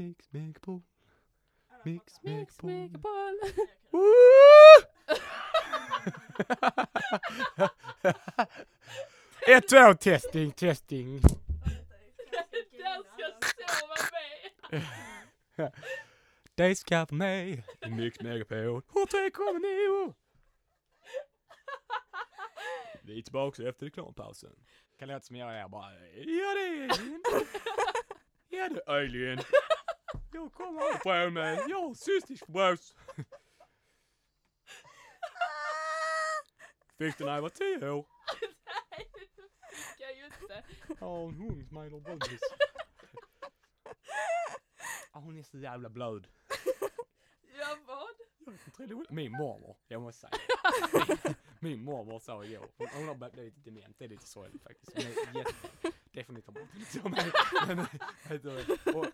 mix, megapol. Mix, Mix megapol. Megapol. Woo! Ett, två, testing, testing. Det ska vara med i Mix Megapol. Och tre kommer nio. Vi är tillbaka efter reklampausen. Kan låta som jag är bara, ja det är alien. Ja det är alien. Jag kommer på mig, jag har cystisk fibros. Fick det när jag var tio år. Nej, det fick jag ju inte. Har en hund heter Bundis. Ja, Hon är så jävla blöd. Ja, vad? Min mormor, jag måste säga. Min, min mormor sa igår, hon, hon har börjat bli lite dement, det är lite sorgligt faktiskt. Det får ni ta bort. Liksom. Men, men, och,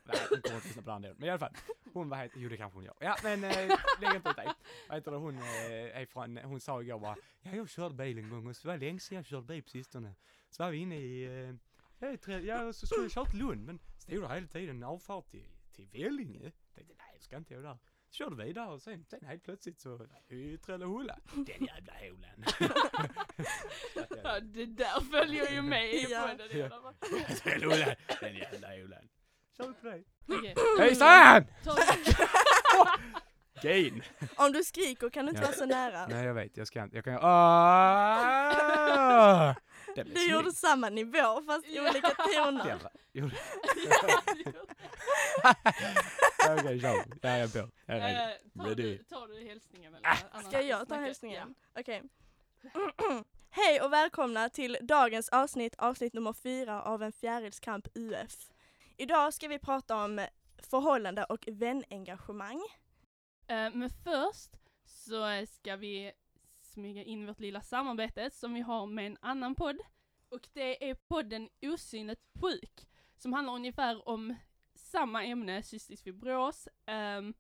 nej, hon kommer inte lyssna på den delen. Men i alla fall, hon var helt, jo det kanske hon gör. Ja men äh, lägg inte ut dig. Vad heter det, hon äh, är från, hon sa igår bara, ja jag körde bil en gång och så var det länge sedan jag körde bil på sistone. Så var vi inne i, äh, ja, i tre- ja så skulle jag köra till Lund men stod det hela tiden en avfart till, till Vellinge. Tänkte nej jag ska inte jag där. Så körde vidare och sen, sen helt plötsligt så, i Trellehulla. Den jävla hålan. Ja, det där följer ju med i Ja. podden i alla fall. Trellehulla, den jävla hålan. Kör vi på dig. Okej. Hejsan! Gain. Om du skriker kan du inte Ja. vara så nära. Nej jag vet, jag ska inte, jag kan ah! Det Du gjorde snyggt. samma nivå fast i Ja. olika toner. Gjorde- Okej kör. Jag är på. Jag är redo. Eh, tar, Ready. du, tar du hälsningen eller? Ah, Ska jag ta hälsningen? Okej. Hej och välkomna till dagens avsnitt, avsnitt nummer fyra av En fjärilskamp UF. Idag ska vi prata om förhållande och vänengagemang. Ja. Eh, men först så ska vi smyga in vårt lilla samarbete som vi har med en annan podd. Och det är podden Osynligt sjuk som handlar ungefär om samma ämne, cystisk fibros. Um,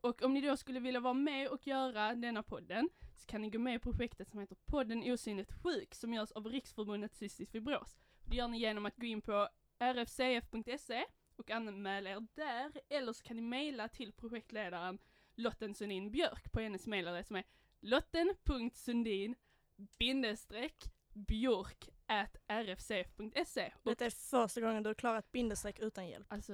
och om ni då skulle vilja vara med och göra denna podden så kan ni gå med i projektet som heter podden Osynligt sjuk som görs av Riksförbundet cystisk fibros. Det gör ni genom att gå in på rfcf.se och anmäla er där eller så kan ni mejla till projektledaren Lotten Sunin Björk på hennes mejladress som är lotten.sundin bindestreck björk at rfcf.se. Och Detta är första gången du har klarat bindestreck utan hjälp. Alltså,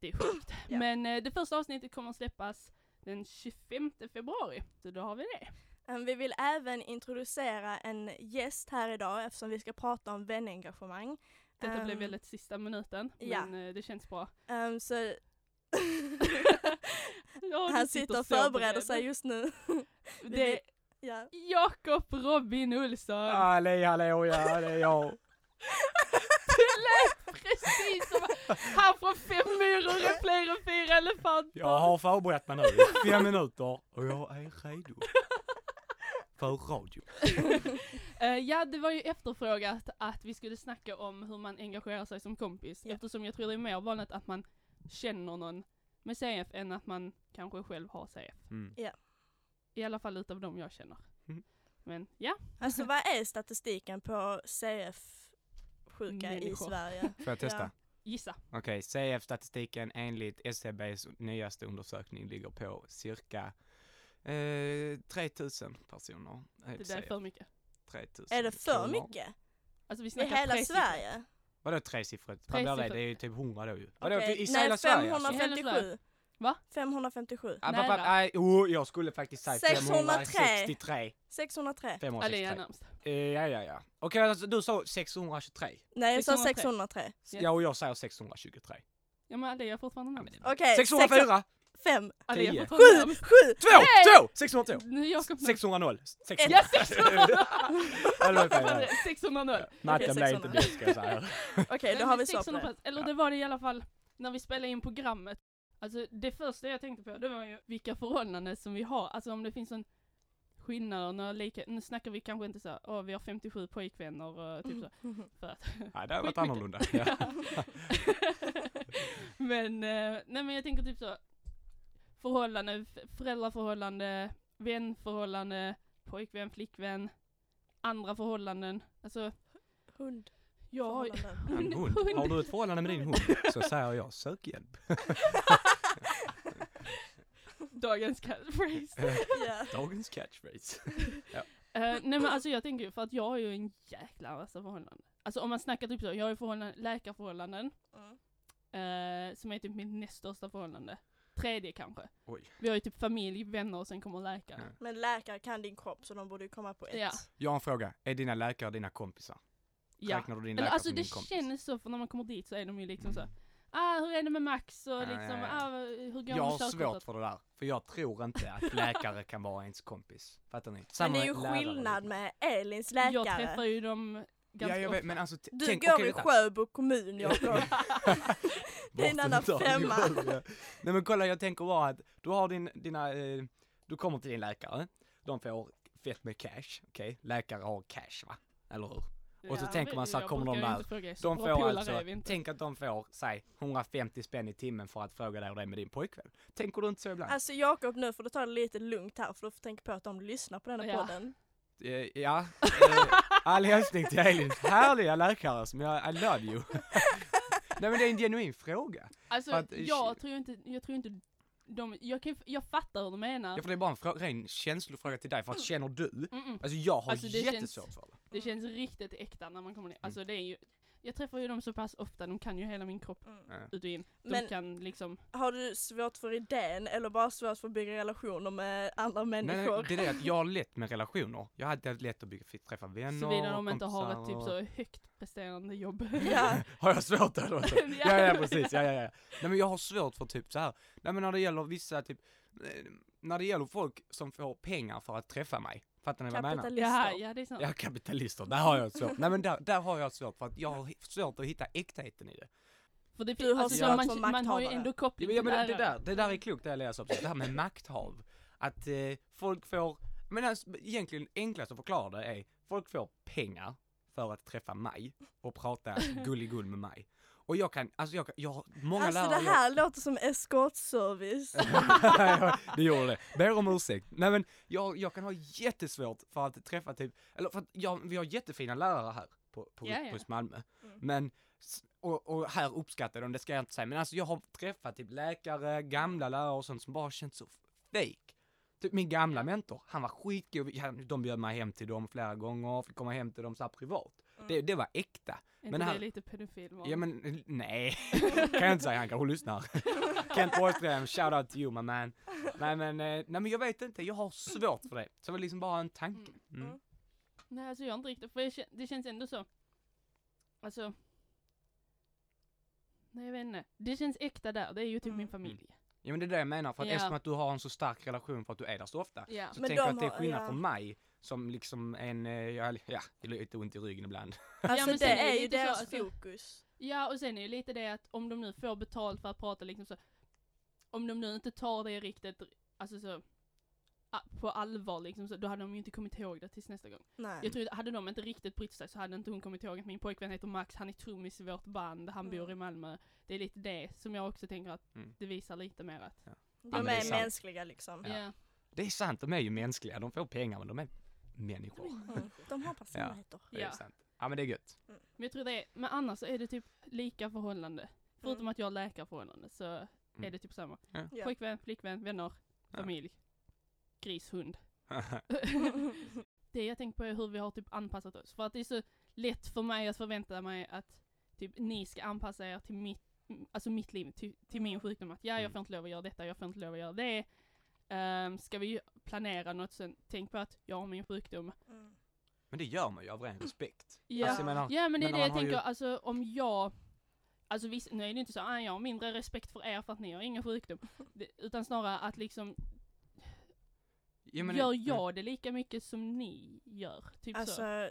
det är sjukt. Ja. Men eh, det första avsnittet kommer att släppas den 25 februari, så då har vi det. Um, Vi vill även introducera en gäst här idag eftersom vi ska prata om vänengagemang. Detta blev Ehm, väldigt sista minuten, ja. men eh, det känns bra. Um, så Ja, han sitter och förbereder sig just nu. Det är ja. Jakob Robin Olsson. Halli hallå ja, det är jag. Det lät precis som han från Fem myror är fler än fyra elefanter. Jag har förberett mig nu i fem minuter och jag är redo. För radio. Eh, ja, det var ju efterfrågat att vi skulle snacka om hur man engagerar sig som kompis. Ja. Eftersom jag tror det är mer vanligt att man känner någon med CF än att man kanske själv har CF. Mm. I alla fall utav dem jag känner. Mm. Men ja, Alltså vad är statistiken på CF-sjuka i. Sverige? Får jag testa? Ja. gissa. Okej, CF-statistiken enligt SCBs nyaste undersökning ligger på cirka eh, 3000 personer. Det där är för mycket. 3000 Är det för kronor. mycket? Alltså vi I snackar hela tresiffrigt. Sverige? Vadå tresiffrigt? Vad blir det? Det är ju typ 100 då ju. Vadå, Okej, i Nej, hela Sverige? alltså? 557. Va? 557. Ah, Nära. pappa, nej, oh, jag skulle faktiskt säga 603. 563. 603. Ja, det är 563. närmst. Eh, ja, ja, ja. Okej, alltså, du sa 623. Nej, jag sa 603. 603. Ja. Ja, och jag säger 623. Ja men det är fortfarande Ja, men närmst. det- Okej, 604! 5. Ja, det är tio. fortfarande 7! närmst. 7! 2! Nej! 2! 602! Nu är Jakob närmst. 600 600. Ja, 600! Ja, det var fel. 600 Matten blev 600. inte bäst ska jag säga. Okej, då har det vi svar på 600 det. Eller det var det i alla fall när vi spelade in programmet. Alltså det första jag tänkte på det var ju vilka förhållanden som vi har. Alltså om det finns en skillnad och några lika. Nu snackar vi kanske inte så, åh vi har 57 pojkvänner och typ så. För att Nej, det har varit annorlunda. Men, eh, nej men jag tänker typ så. Förhållande, föräldraförhållande, vänförhållande, pojkvän, flickvän, andra förhållanden. Alltså Hund. Jag har ju- förhållanden? En hund. Har du ett förhållande med din hund så säger jag sök hjälp. Dagens catchphrase. Ja. Dagens catchphrase. Eh, nej men alltså jag tänker ju för att jag har ju en jäkla massa förhållanden. Alltså om man snackar typ så, jag har ju förhållanden, läkarförhållanden, Mm. eh, som är typ mitt näst största förhållande. Tredje kanske. Oj. Vi har ju typ familj, vänner och sen kommer läkare. Ja. Men läkare kan din kropp så de borde ju komma på ett. Ja. Jag har en fråga. Är dina läkare dina kompisar? Ja. Räknar du din Eller läkare alltså som det din kompis? känns så för när man kommer dit så är de ju liksom så, Mm. ah hur är det med Max och Ja, liksom, ja, ja. ah hur går Jag har svårt för det där. För jag tror inte att läkare kan vara ens kompis. Fattar ni? Men Samma det är ju skillnad liksom. med Elins läkare. Jag träffar ju dem ganska Ja, jag ofta. vet, men alltså Du tänk, går okej, i vänta. Sjöbo kommun Jakob. Det är en annan femma. Nej men kolla jag tänker bara att du har din, dina, eh, du kommer till din läkare, de får fett med cash, okej? Läkare har cash va? Eller hur? Och så Ja, tänker man så här, kommer de där, De får alltså, tänk att de får, säg 150 spänn i timmen för att fråga dig hur det är med din pojkvän. Tänker du inte så ibland? Alltså Jakob nu får du ta det lite lugnt här för du får tänka på att de lyssnar på denna Ja. podden. Eh, ja, eh, all hälsning till Elins härliga läkare som jag, I love you. Nej men det är en genuin fråga. Alltså att- jag tror inte, jag tror inte de, jag, kan, jag fattar hur du menar. Ja, för det är bara en frå- ren känslofråga till dig, för att känner du? Mm -mm. Alltså jag har Alltså, jättesvårt för det. Det känns riktigt äkta när man kommer Mm. ner. Alltså det är ju, jag träffar ju dem så pass ofta, de kan ju hela min kropp Mm. Ut och in. De Men- kan liksom, Har du svårt för idén eller bara svårt för att bygga relationer med andra människor? nej, det är det att jag har lätt med relationer. Jag hade lätt att bygga, träffa vänner, såvida de inte har ett kompisar typ så högt presterande jobb. Ja. Har jag svårt där då? Ja. ja, ja, precis, ja, ja, ja. Nej men jag har svårt för typ så här. nej men när det gäller vissa typ, eh, när det gäller folk som får pengar för att träffa mig. Fattar ni vad jag menar? Ja, ja det är sant. Ja, kapitalister, där har jag svårt. Nej men där, där har jag svårt för att jag har svårt att hitta äktheten i det. För det Du finns, har alltså, svårt man, för man har ju ändå koppling Ja, men det, det, där, det där är klokt det jag läser också, det här med makthav. Att eh, folk får, men alltså, egentligen enklast att förklara det är, folk får pengar för att träffa mig och prata gulligull med mig. Och jag kan, alltså jag, kan- jag har många Alltså lärare det här låter som eskortservice. Det gjorde det. Ber om ursäkt. Nej men jag, jag kan ha jättesvårt för att träffa typ, eller för att jag, vi har jättefina lärare här på, på Ja, ja. Rutgers Malmö. Mm. Men, och, och här uppskattar de, det ska jag inte säga, men alltså jag har träffat typ läkare, gamla lärare och sånt som bara känns så fake. Typ min gamla mentor, han var skitgod, de bjöd mig hem till dem flera gånger, fick komma hem till dem så här privat. Mm. Det, det var äkta. Är men inte här- det lite pedofil? va? Ja men nej, kan jag inte säga, han kanske lyssnar. Kent Borgström, shout out to you my man. Nej men, eh, nej men jag vet inte, jag har svårt för det. Så det var liksom bara en tanke. Mm. Mm. Nej alltså jag har inte riktigt, för jag, det känns ändå så, alltså, nej jag vet inte, det känns äkta där, det är ju typ Mm. min familj. Ja men det är det jag menar, för att Ja. eftersom att du har en så stark relation för att du är där så ofta. Ja. Så Men tänker jag att det är skillnad ja. från mig, som liksom en, eh, ja, ja, det är lite ont i ryggen ibland. Alltså men det är ju så, deras alltså- fokus. Ja och sen är ju lite det att om de nu får betalt för att prata liksom så, om de nu inte tar det riktigt, alltså så, på allvar liksom så, då hade de ju inte kommit ihåg det tills nästa gång. Nej. Jag tror, hade de inte riktigt brytt sig så hade inte hon kommit ihåg att min pojkvän heter Max, han är trummis i vårt band, han bor Mm. i Malmö. Det är lite det som jag också tänker att Mm. det visar lite mer att, De men det är är mänskliga liksom. ja. Ja. Det är sant, de är ju mänskliga, de får pengar men de är människor. Mm. De har personligheter. Det är Ja. sant. Ja men det är gött. Men jag tror det är, men annars så är det typ lika förhållande. Förutom Mm. att jag har läkarförhållande så är det typ samma. Ja. Pojkvän, flickvän, vänner, Ja. familj, gris, hund. det jag tänker på är hur vi har typ anpassat oss. För att det är så lätt för mig att förvänta mig att typ ni ska anpassa er till mitt, alltså mitt liv, till, till min sjukdom. Att ja, jag Mm. får inte lov att göra detta, jag får inte lov att göra det. Um, ska vi planera något sen, tänk på att jag har min sjukdom. Mm. Men det gör man ju av ren respekt. Ja, Alltså, jag menar, ja men det är det jag har ju- tänker, alltså om jag Alltså visst, nu är det inte så att jag har mindre respekt för er för att ni har ingen sjukdom. Det, utan snarare att liksom, ja, men- gör jag det lika mycket som ni gör? Typ Alltså, så.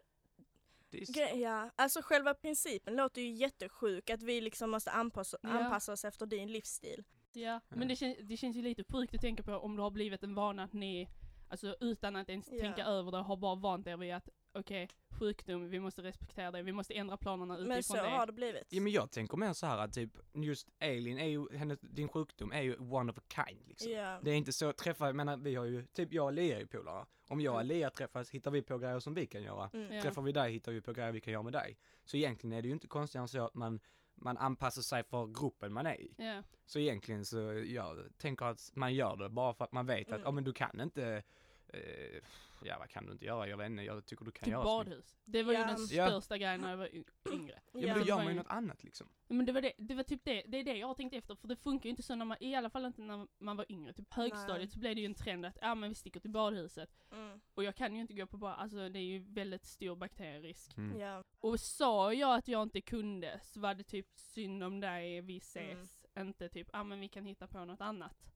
Gre- ja. alltså själva principen låter ju jättesjuk att vi liksom måste anpassa, Ja. anpassa oss efter din livsstil. Ja, men det, kän, det känns ju lite sjukt att tänka på om det har blivit en vana att ni, alltså utan att ens Ja. tänka över det, har bara vant er vid att okej, sjukdom, vi måste respektera det, vi måste ändra planerna utifrån Men så det. har det blivit. Ja men jag tänker mer så här att typ just Elin är ju, hennes, din sjukdom är ju one of a kind liksom. Ja. Det är inte så, träffa, jag menar vi har ju, typ jag och Lia är ju polare. Om jag och Mm. Lia träffas hittar vi på grejer som vi kan göra. Mm. Träffar vi dig hittar vi på grejer vi kan göra med dig. Så egentligen är det ju inte konstigare än så att man, man anpassar sig för gruppen man är i. Ja. Så egentligen så, jag tänker att man gör det bara för att man vet att, Mm. ja men du kan inte, eh, ja vad kan du inte göra? Jag vet inte, jag tycker du kan Typ göra så badhus. Det var ju Ja. den Ja. största grejen när jag var yngre. Ja, Ja. men då Det gör man ju något annat liksom. Men det var det, det var typ det, det är det jag har tänkt efter, för det funkar ju inte så när man, i alla fall inte när man var yngre, typ högstadiet Nej. så blev det ju en trend att, ja men vi sticker till badhuset. Mm. Och jag kan ju inte gå på bad, alltså det är ju väldigt stor bakterierisk. Mm. Ja. Och sa jag att jag inte kunde så var det typ synd om dig, vi ses. Inte typ, ja men vi kan hitta på något annat.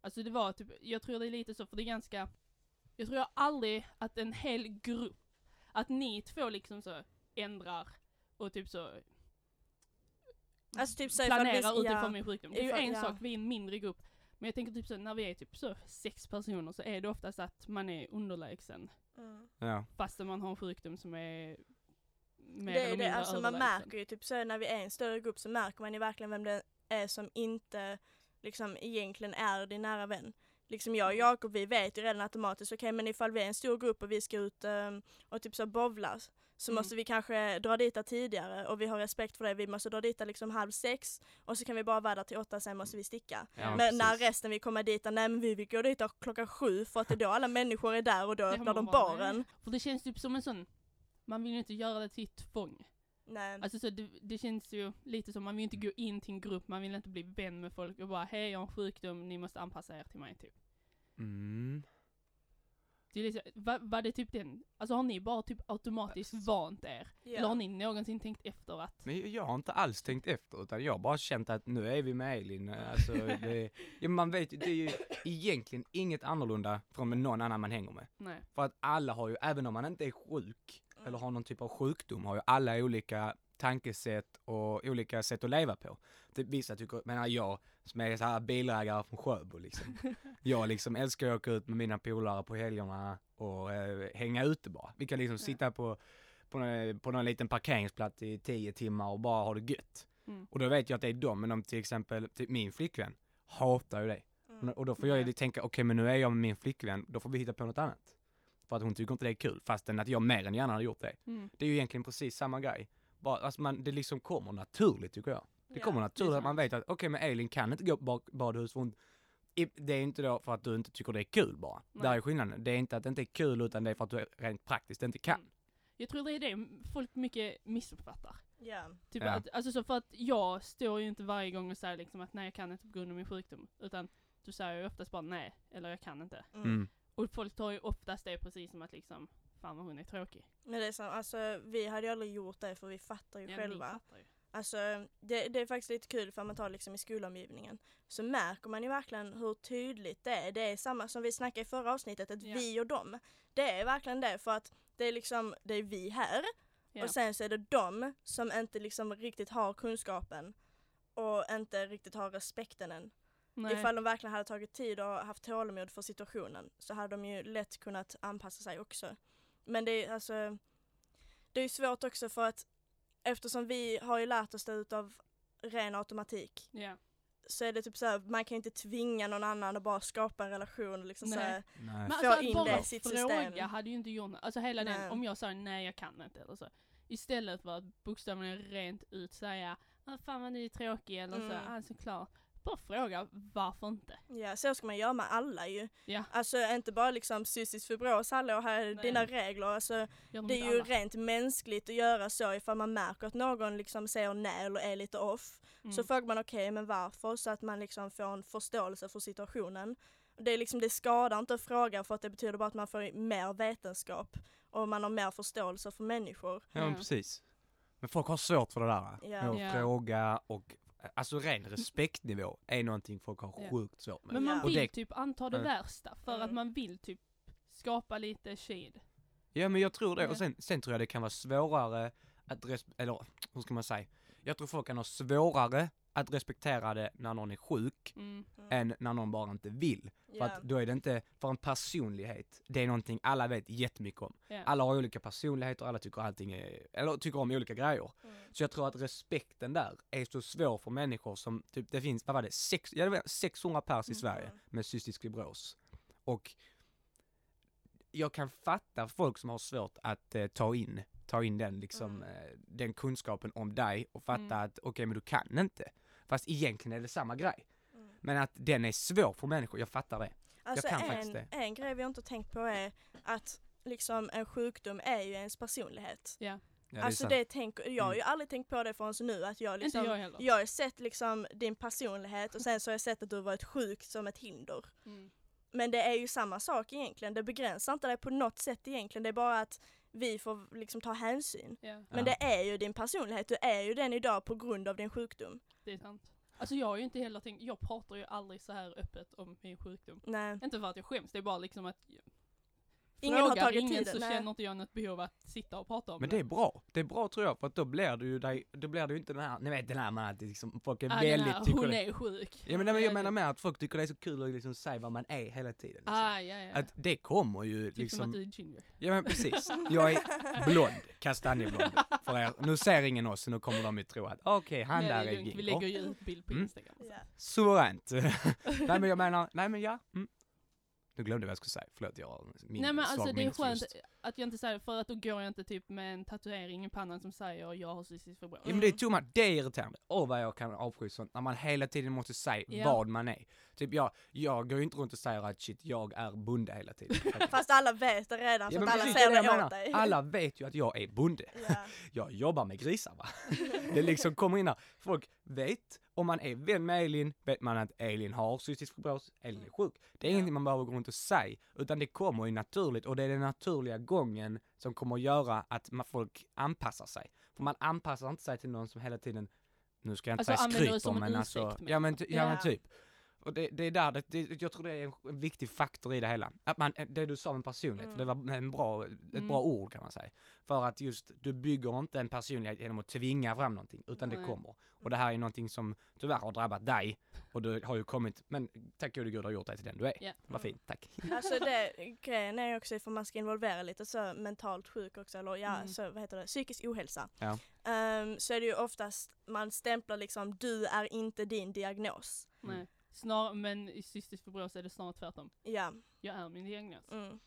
Alltså det var typ, jag tror det är lite så för det är ganska, jag tror jag aldrig att en hel grupp, att ni två liksom så ändrar och typ så Alltså typ så ifall vi- planerar utifrån ja. min sjukdom. Det är ju en ja. sak, vi är en mindre grupp. Men jag tänker typ så när vi är typ så sex personer så är det oftast att man är underlägsen. Mm. Ja. Fastän man har en sjukdom som är mer Det eller är mindre det, alltså man överlägsen. märker ju typ så när vi är en större grupp så märker man ju verkligen vem det är som inte liksom egentligen är din nära vän. Liksom jag och Jakob vi vet ju redan automatiskt, okej men ifall vi är en stor grupp och vi ska ut ehm, och typ så bowla så Mm. måste vi kanske dra dit där tidigare och vi har respekt för det, vi måste dra dit där liksom halv sex och så kan vi bara vara där till åtta sen måste vi sticka. Ja, men när precis. resten vill komma dit, nej men vi vill gå dit där klockan sju för att det är då alla människor är där och då öppnar de baren. För det känns typ som en sån, man vill ju inte göra det till ett tvång. Nej. Alltså så det, det känns ju lite som, man vill inte gå in till en grupp, man vill inte bli vän med folk och bara hej jag har en sjukdom, ni måste anpassa er till mig typ. Mm. Det är lite, var, var det typ den, alltså har ni bara typ automatiskt vant er? Ja. Eller har ni någonsin tänkt efter att, Men jag har inte alls tänkt efter utan jag har bara känt att nu är vi med Elin. Alltså, det, ja, man vet det är ju egentligen inget annorlunda från någon annan man hänger med. nej. För att alla har ju, även om man inte är sjuk. Eller har någon typ av sjukdom, har ju alla olika tankesätt och olika sätt att leva på. Typ vissa tycker, menar jag som är så här bilägare från Sjöbo liksom. Jag liksom älskar att åka ut med mina polare på helgerna och eh, hänga ute bara. Vi kan liksom Ja. sitta på, på, någon, på någon liten parkeringsplats i tio timmar och bara ha det gött. Mm. Och då vet jag att det är de, men om till exempel typ min flickvän hatar ju det. Mm. Och då får jag ju tänka, okej men nu är jag med min flickvän, då får vi hitta på något annat. För att hon tycker inte det är kul, fastän att jag mer än gärna hade gjort det. Mm. Det är ju egentligen precis samma grej. Bara, alltså man, det liksom kommer naturligt tycker jag. Det Ja, kommer naturligt att man vet att, okej men Elin kan inte gå på bad- badhus för hon, det är inte då för att du inte tycker det är kul bara. Nej. Där är skillnaden. Det är inte att det inte är kul utan det är för att du rent praktiskt inte kan. Mm. Jag tror det är det folk mycket missuppfattar. Ja. Typ Ja. att, alltså så för att jag står ju inte varje gång och säger liksom att nej jag kan inte på grund av min sjukdom. Utan du säger ju oftast bara nej, eller jag kan inte. Mm. Och folk tar ju oftast det precis som att liksom, fan vad hon är tråkig. Men det är så, alltså vi hade ju aldrig gjort det för vi fattar ju Ja, själva. fattar ju. Alltså det, det är faktiskt lite kul för man tar liksom i skolomgivningen. Så märker man ju verkligen hur tydligt det är. Det är samma som vi snackade i förra avsnittet, att Ja. vi och dem. Det är verkligen det för att det är liksom, det är vi här Ja. och sen så är det de som inte liksom riktigt har kunskapen och inte riktigt har respekten än. Nej. Ifall de verkligen hade tagit tid och haft tålamod för situationen så hade de ju lätt kunnat anpassa sig också. Men det är alltså, det är ju svårt också för att eftersom vi har ju lärt oss det utav ren automatik Ja. så är det typ så här, man kan inte tvinga någon annan att bara skapa en relation och liksom så Nej. här, Nej. Men Få alltså att in bara det i sitt fråga system. hade ju inte gjort något. Alltså hela Nej. den, om jag sa nej jag kan inte eller så. Istället för att bokstavligen rent ut säga, ah, fan vad ni är tråkiga eller så, Mm. ah, såklart. Bara fråga varför inte. ja så ska man göra med alla ju. Ja, Alltså inte bara liksom cystisk fibros, hallå här är dina regler. Alltså, det är ju alla. rent mänskligt att göra så ifall man märker att någon liksom säger nej eller är lite off. Mm. Så frågar man okej, men varför? Så att man liksom får en förståelse för situationen. Det, är liksom, det skadar inte att fråga för att det betyder bara att man får mer vetenskap och man har mer förståelse för människor. Ja men precis. Men folk har svårt för det där. Med att Ja. fråga och, alltså ren respektnivå är någonting folk har Ja. sjukt svårt med. Men man vill det- typ anta det värsta för att Mm. man vill typ skapa lite shade. Ja men jag tror det, och sen, sen tror jag det kan vara svårare att, res- eller hur ska man säga? Jag tror folk kan ha svårare att respektera det när någon är sjuk Mm. än när någon bara inte vill. För Ja. att då är det inte, för en personlighet, det är någonting alla vet jättemycket om. Ja. Alla har olika personligheter, alla tycker allting är, eller tycker om olika grejer. Mm. Så jag tror att respekten där är så svår för människor som, typ det finns, vad var det, Sex, ja, det var 600 pers i Sverige Mm. med cystisk fibros. Och jag kan fatta folk som har svårt att eh, ta in, ta in den liksom, Mm. eh, den kunskapen om dig och fatta Mm. att okej men du kan inte. Fast egentligen är det samma grej. Mm. Men att den är svår för människor, jag fattar det. Alltså kan en, faktiskt det. en grej vi inte tänkt på är att liksom en sjukdom är ju ens personlighet. Ja. Ja, alltså det tänker, jag har ju Mm. aldrig tänkt på det förrän nu att jag liksom, Inte jag heller. jag har sett liksom din personlighet och sen så har jag sett att du har varit sjuk som ett hinder. Mm. Men det är ju samma sak egentligen, det begränsar inte dig på något sätt egentligen, det är bara att vi får liksom ta hänsyn. Ja, Men Ja. det är ju din personlighet, du är ju den idag på grund av din sjukdom. det är sant. Alltså jag har ju inte heller tänkt, jag pratar ju aldrig så här öppet om min sjukdom. Nej. Inte för att jag skäms, det är bara liksom att Ingen har tagit ingen tiden, så nej. känner inte jag något behov att sitta och prata om Men det är bra, det är bra tror jag för att då blir det ju dig, då blir det ju inte den här, ni vet den här med att det liksom, folk är Ah, den väldigt, här, tycker hon det, är sjuk. Ja men, nej, men jag menar med att folk tycker det är så kul att liksom säga vad man är hela tiden. Liksom. Ah, ja, ja. Att det kommer ju typ som att liksom, du är ginger. ja men precis. Jag är blond, kastanjeblond för er. Nu ser ingen oss så nu kommer de ju tro att okej han Nej, det där är lugnt, Vi ginger. lägger ju ut bild på Mm. Instagram. så. Ja. Suveränt. nej men jag menar, nej men ja. Mm. Nu glömde jag vad jag skulle säga, förlåt jag min Nej men alltså det är skönt att jag inte säger för att då går jag inte typ med en tatuering i pannan som säger jag har cystisk fibros. Ja men det är too much, det är irriterande. Åh vad jag kan avsky sånt, när man hela tiden måste säga Ja. vad man är. Typ jag, jag går ju inte runt och säger att shit, jag är bonde hela tiden. Fast alla vet det redan Ja, men att alla säger det det jag åt menar. dig. Alla vet ju att jag är bonde. Ja. Jag jobbar med grisar va. Det liksom kommer in här. Folk vet, om man är vän med Elin, vet man att Elin har cystisk fibros, Elin är sjuk. Det är Ja. ingenting man behöver gå runt och säga, utan det kommer ju naturligt och det är den naturliga gången som kommer att göra att man, folk anpassar sig. För man anpassar inte sig till någon som hela tiden, nu ska jag inte Alltså, säga skryter, men alltså, ursäkt, ja men, ty- ja, men Ja. typ. Och det, det är där, det, det, jag tror det är en, viktig faktor i det hela. Att man, det du sa med personlighet, Mm. för det var en bra, ett Mm. bra ord kan man säga. För att just, du bygger inte en personlighet genom att tvinga fram någonting, utan det Nej. kommer. Och det här är någonting som tyvärr har drabbat dig, och du har ju kommit, men tack gode gud har gjort dig till den du är. Ja. Vad fint, tack. Alltså det, grejen är också för man ska involvera lite så mentalt sjuk också, eller ja, Mm. så vad heter det, psykisk ohälsa. Ja. Ehm, så är det ju oftast, man stämplar liksom, du är inte din diagnos. Nej. Snar, men i cystisk fibros är det snarare tvärtom. Ja. Jag är min diagnos. Mm.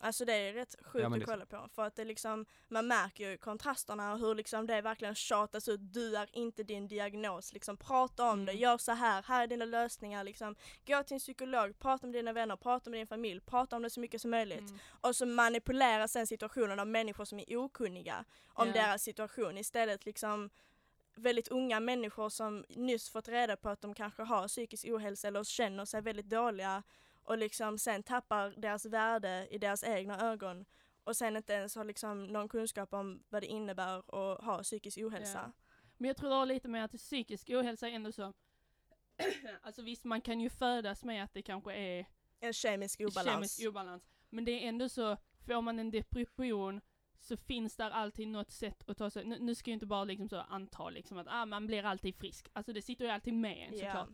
Alltså det är rätt sjukt Ja, att det kolla på för att det liksom, man märker ju kontrasterna och hur liksom det verkligen tjatas ut, du är inte din diagnos, liksom prata om det, Mm. gör så här, här är dina lösningar liksom. Gå till en psykolog, prata med dina vänner, prata med din familj, prata om det så mycket som möjligt. Mm. Och så manipuleras sen situationen av människor som är okunniga om Ja. deras situation istället liksom väldigt unga människor som nyss fått reda på att de kanske har psykisk ohälsa eller känner sig väldigt dåliga och liksom sen tappar deras värde i deras egna ögon och sen inte ens har liksom någon kunskap om vad det innebär att ha psykisk ohälsa. Men jag tror det har lite med att psykisk ohälsa är ändå så Alltså visst man kan ju födas med att det kanske är En kemisk obalans. kemisk obalans. Men det är ändå så, får man en depression så finns där alltid något sätt att ta sig, nu, nu ska jag inte bara liksom så anta liksom att ah, man blir alltid frisk. Alltså det sitter ju alltid med en Ja. såklart.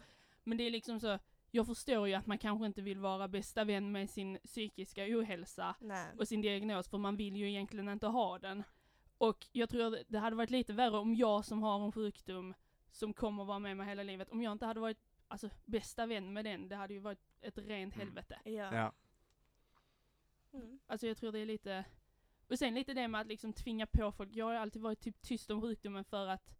Men det är liksom så, jag förstår ju att man kanske inte vill vara bästa vän med sin psykiska ohälsa Nej. och sin diagnos för man vill ju egentligen inte ha den. Och jag tror det- det hade varit lite värre om jag som har en sjukdom som kommer vara med mig hela livet, om jag inte hade varit alltså, bästa vän med den, det hade ju varit ett rent Mm. helvete. Ja. Ja. Mm. Alltså jag tror det är lite, och sen lite det med att liksom tvinga på folk, jag har alltid varit typ tyst om sjukdomen för att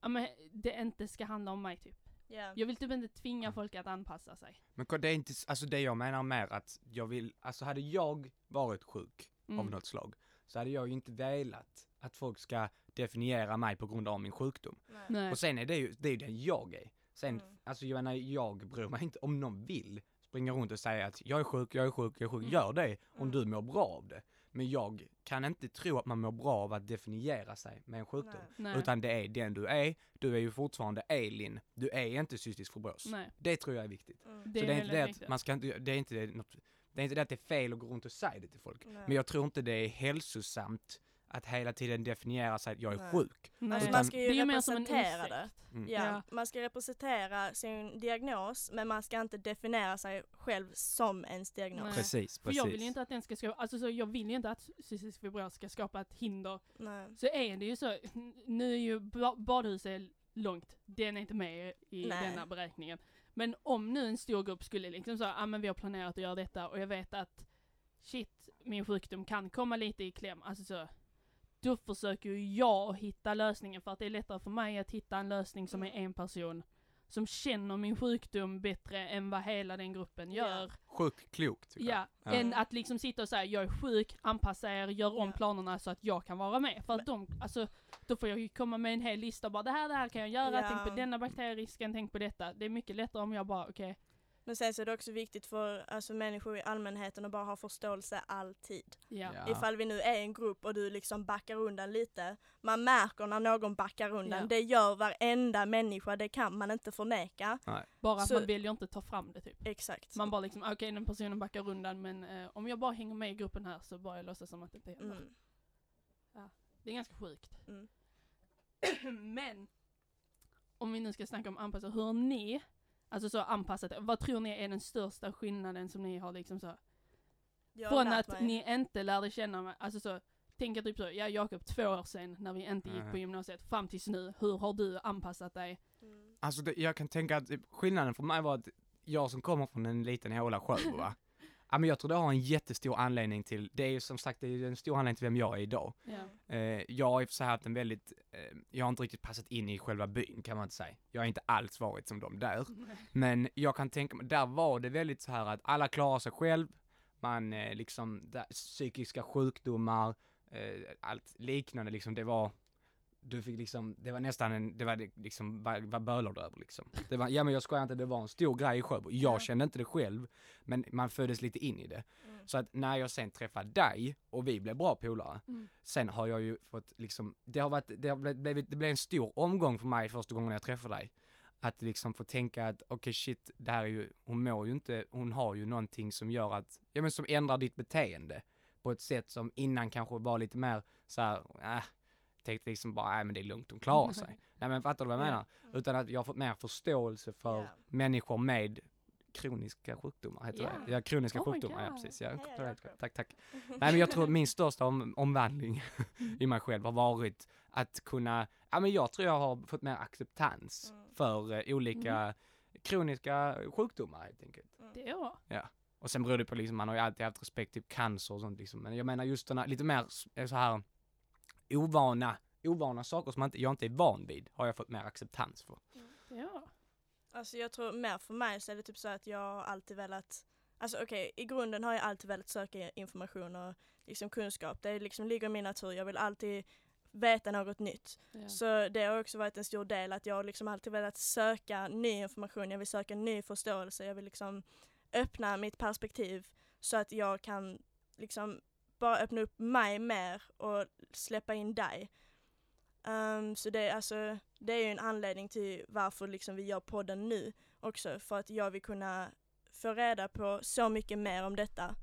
ja, men det inte ska handla om mig typ. Ja. Jag vill typ inte tvinga folk att anpassa sig. Men det är inte, alltså det jag menar mer att jag vill, alltså hade jag varit sjuk Mm. av något slag, så hade jag ju inte velat att folk ska definiera mig på grund av min sjukdom. Nej. Nej. Och sen är det ju, det är ju den jag är. Sen, Mm. alltså jag menar, jag bryr mig inte, om någon vill springa runt och säga att jag är sjuk, jag är sjuk, jag är sjuk, Mm. gör det om Mm. du mår bra av det. Men jag kan inte tro att man mår bra av att definiera sig med en sjukdom. Nej. Utan det är den du är, du är ju fortfarande Elin, du är inte cystisk fibros. Nej. Det tror jag är viktigt. Mm. Det är det är inte det viktigt. att man ska inte, det är inte det, något, det är inte det att det är fel att gå runt och säga det till folk. Nej. Men jag tror inte det är hälsosamt att hela tiden definiera sig att jag är Nej. sjuk. Nej. Alltså man ska ju det är representera det. Mm. Ja, Ja. man ska representera sin diagnos men man ska inte definiera sig själv som ens diagnos. Nej. Precis, För precis. jag vill ju inte att den ska skapa, alltså så jag vill ju inte att cystisk fibros ska skapa ett hinder. Nej. Så är det ju så, nu är ju ba- badhuset långt, den är inte med i Nej. denna beräkningen. Men om nu en stor grupp skulle liksom säga, ah, men vi har planerat att göra detta och jag vet att shit, min sjukdom kan komma lite i kläm. Alltså så, då försöker ju jag hitta lösningen för att det är lättare för mig att hitta en lösning som är Mm. en person som känner min sjukdom bättre än vad hela den gruppen gör. Sjukt klokt Ja, Ja. än att liksom sitta och säga jag är sjuk, anpassa er, gör om Ja. planerna så att jag kan vara med. För att de, alltså, då får jag ju komma med en hel lista och bara det här, det här kan jag göra, Ja. tänk på denna bakterierisken, tänk på detta. Det är mycket lättare om jag bara okej, Men sen så är det också viktigt för alltså, människor i allmänheten att bara ha förståelse alltid. ja. Ja. Ifall vi nu är en grupp och du liksom backar undan lite. Man märker när någon backar undan. Ja. Det gör varenda människa, det kan man inte förneka. Bara att Så- man väljer inte ta fram det typ. Exakt. Man bara liksom, okej den personen backar undan men eh, om jag bara hänger med i gruppen här så bara jag låtsas som att det inte händer. mm. Det är ganska sjukt. Mm. Men, om vi nu ska snacka om anpassa, hur ni, alltså så anpassat, vad tror ni är den största skillnaden som ni har liksom så, Jag från att mig. ni inte lärde känna mig, alltså så, tänk typ så, ja Jakob två år sedan när vi inte gick på gymnasiet, fram tills nu, hur har du anpassat dig? Mm. Alltså det, jag kan tänka att skillnaden för mig var att jag som kommer från en liten håla Sjöbo va. Ja men jag tror det har en jättestor anledning till, det är ju som sagt det är en stor anledning till vem jag är idag. Ja. Eh, jag har för sig haft en väldigt, eh, jag har inte riktigt passat in i själva byn kan man inte säga. Jag har inte alls varit som de där. Men jag kan tänka mig, där var det väldigt så här att alla klarar sig själv, man eh, liksom, där, psykiska sjukdomar, eh, allt liknande liksom, det var, du fick liksom, det var nästan en, det var liksom, vad, vad bölar du över liksom? Det var, ja men jag skojar inte, det var en stor grej i Sjöbo. Jag Ja. kände inte det själv, men man föddes lite in i det. Mm. Så att när jag sen träffade dig och vi blev bra polare, Mm. sen har jag ju fått liksom, det har varit, det har blivit, det blev en stor omgång för mig första gången jag träffade dig. Att liksom få tänka att okej shit, det här är ju, hon mår ju inte, hon har ju någonting som gör att, ja men som ändrar ditt beteende. På ett sätt som innan kanske var lite mer så här, äh, tänkte liksom bara, nej men det är lugnt, hon klarar sig. nej men fattar du vad jag Ja. menar? Utan att jag har fått mer förståelse för Ja. människor med kroniska sjukdomar, heter Ja. det? Ja, kroniska Oh sjukdomar, ja precis. Ja. Jakob. tack, tack. Nej men jag tror min största om, omvandling i mig själv har varit att kunna, ja men jag tror jag har fått mer acceptans Mm. för eh, olika kroniska sjukdomar helt enkelt. Det är bra. Och sen beror det på liksom, man har ju alltid haft respekt typ cancer och sånt liksom. Men jag menar just den här, lite mer så här ovana, ovana saker som man inte, jag inte är van vid har jag fått mer acceptans för. Är bra. Alltså jag tror mer för mig så är det typ så att jag har alltid velat, alltså okej i grunden har jag alltid velat söka information och liksom kunskap. Det liksom ligger i min natur, jag vill alltid veta något nytt. Ja. Så det har också varit en stor del att jag har liksom alltid velat söka ny information, jag vill söka ny förståelse, jag vill liksom öppna mitt perspektiv så att jag kan liksom bara öppna upp mig mer och släppa in dig. Ehm, så det, är alltså, det är ju en anledning till varför liksom vi gör podden nu också, för att jag vill kunna få reda på så mycket mer om detta.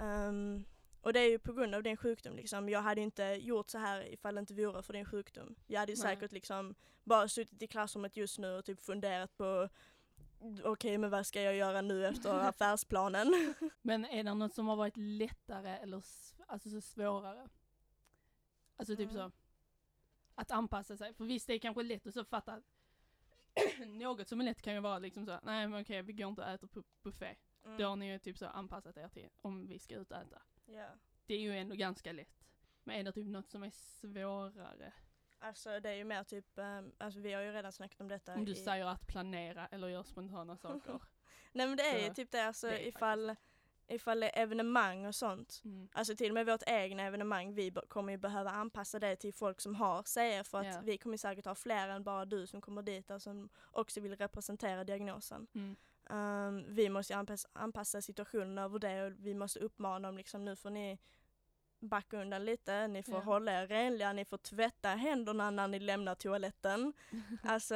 Ehm, och det är ju på grund av din sjukdom liksom. Jag hade inte gjort så här ifall det inte vore för din sjukdom. Jag hade ju Nej. säkert liksom bara suttit i klassrummet just nu och typ funderat på okej men vad ska jag göra nu efter affärsplanen? Men är det något som har varit lättare eller alltså så svårare? Alltså typ Mm. så, att anpassa sig. För visst det är kanske lätt att så fatta att något som är lätt kan ju vara liksom så, nej men okej vi går inte och äter på buffé. Det har ni ju typ så anpassat er till om vi ska ut och äta. Ja. Det är ju ändå ganska lätt. Men är det typ något som är svårare? Alltså det är ju mer typ, ehm, alltså vi har ju redan snackat om detta. Om du i- säger att planera eller göra spontana saker. Nej men det är ju Så typ det, alltså det ifall, ifall det är evenemang och sånt. Mm. Alltså till och med vårt egna evenemang, vi kommer ju behöva anpassa det till folk som har CF för att Ja. vi kommer säkert ha fler än bara du som kommer dit och som också vill representera diagnosen. Mm. Ehm, vi måste ju anpassa, anpassa situationen över det och vi måste uppmana dem liksom nu får ni backa undan lite, ni får Ja. hålla er renliga, ni får tvätta händerna när ni lämnar toaletten. alltså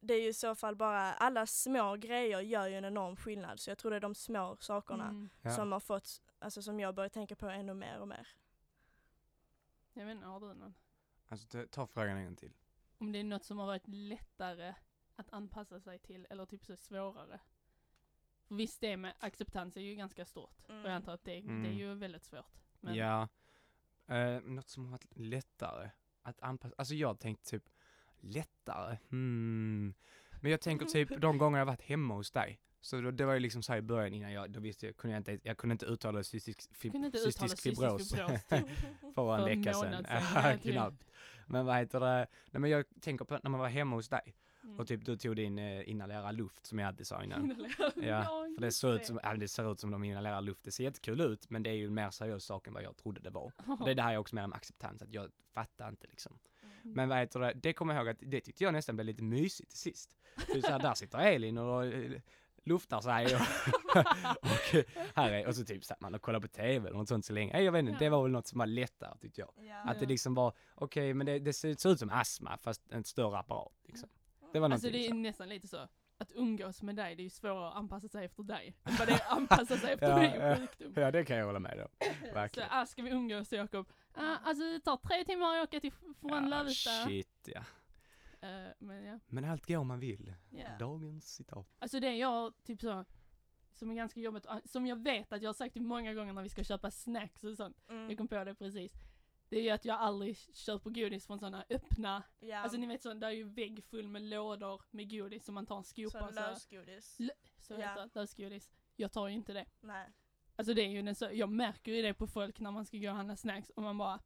det är ju i så fall bara, alla små grejer gör ju en enorm skillnad så jag tror det är de små sakerna Mm. Ja. som har fått, alltså som jag börjar tänka på ännu mer och mer. Jag vet inte, har du någon? Alltså ta, ta frågan en gång till. Om det är något som har varit lättare att anpassa sig till eller typ så svårare. För visst det med acceptans är ju ganska stort. Mm. Och jag antar att det, det är Mm. ju väldigt svårt. Men Ja. Eh, något som har varit lättare att anpassa, alltså jag tänkte typ lättare, hmm. Men jag tänker typ de gånger jag varit hemma hos dig. Så då, det var ju liksom så här i början innan jag, då visste jag, kunde jag inte, jag kunde inte uttala cystisk, kunde inte cystisk uttala fibros. fibros. för en vecka sedan. knappt. Men vad heter det, nej men jag tänker på när man var hemma hos dig Mm. och typ du tog din eh, inhalera luft som jag alltid sa innan. Ja, ja, För det ser ut som, ja, det ser ut som de inhalerar luft, det ser jättekul ut men det är ju en mer seriös sak än vad jag trodde det var. Och det är det här jag också menar med acceptans, att jag fattar inte liksom. Mm. Men vad heter det, det kommer jag ihåg att det tyckte jag nästan blev lite mysigt till sist. Typ så här, där sitter Elin och eh, luftar sig och, och här är, och så typ satt man och kollade på TV eller något sånt så länge. Jag vet inte, Ja. det var väl något som var lättare tyckte jag. Ja. Att det liksom var, okej men det, det ser ser ut som astma fast en större apparat liksom. Det var Alltså det är så. nästan lite så. Att umgås med dig, det är ju svårare att anpassa sig efter dig. än vad det är att anpassa sig efter Ja, min ja. sjukdom. Ja det kan jag hålla med om. Så Verkligen. ah, ska vi umgås Jakob? Ah, alltså det tar tre timmar att åka till från Ja, Lövsta. shit ja. Eh, men ja. Men allt går om man vill. Ja. Dagens citat. Alltså det jag typ så, som är ganska jobbigt, ah, som jag vet att jag har sagt det många gånger när vi ska köpa snacks och sånt. Mm. Jag kom på det precis. Det är ju att jag aldrig köper godis från sådana öppna, Ja. alltså ni vet så, där är ju vägg full med lådor med godis som man tar en skopa så och lösgodis. L- så heter det, lösgodis. Jag tar ju inte det. Nej. Alltså det är ju den så, jag märker ju det på folk när man ska gå och handla snacks och man bara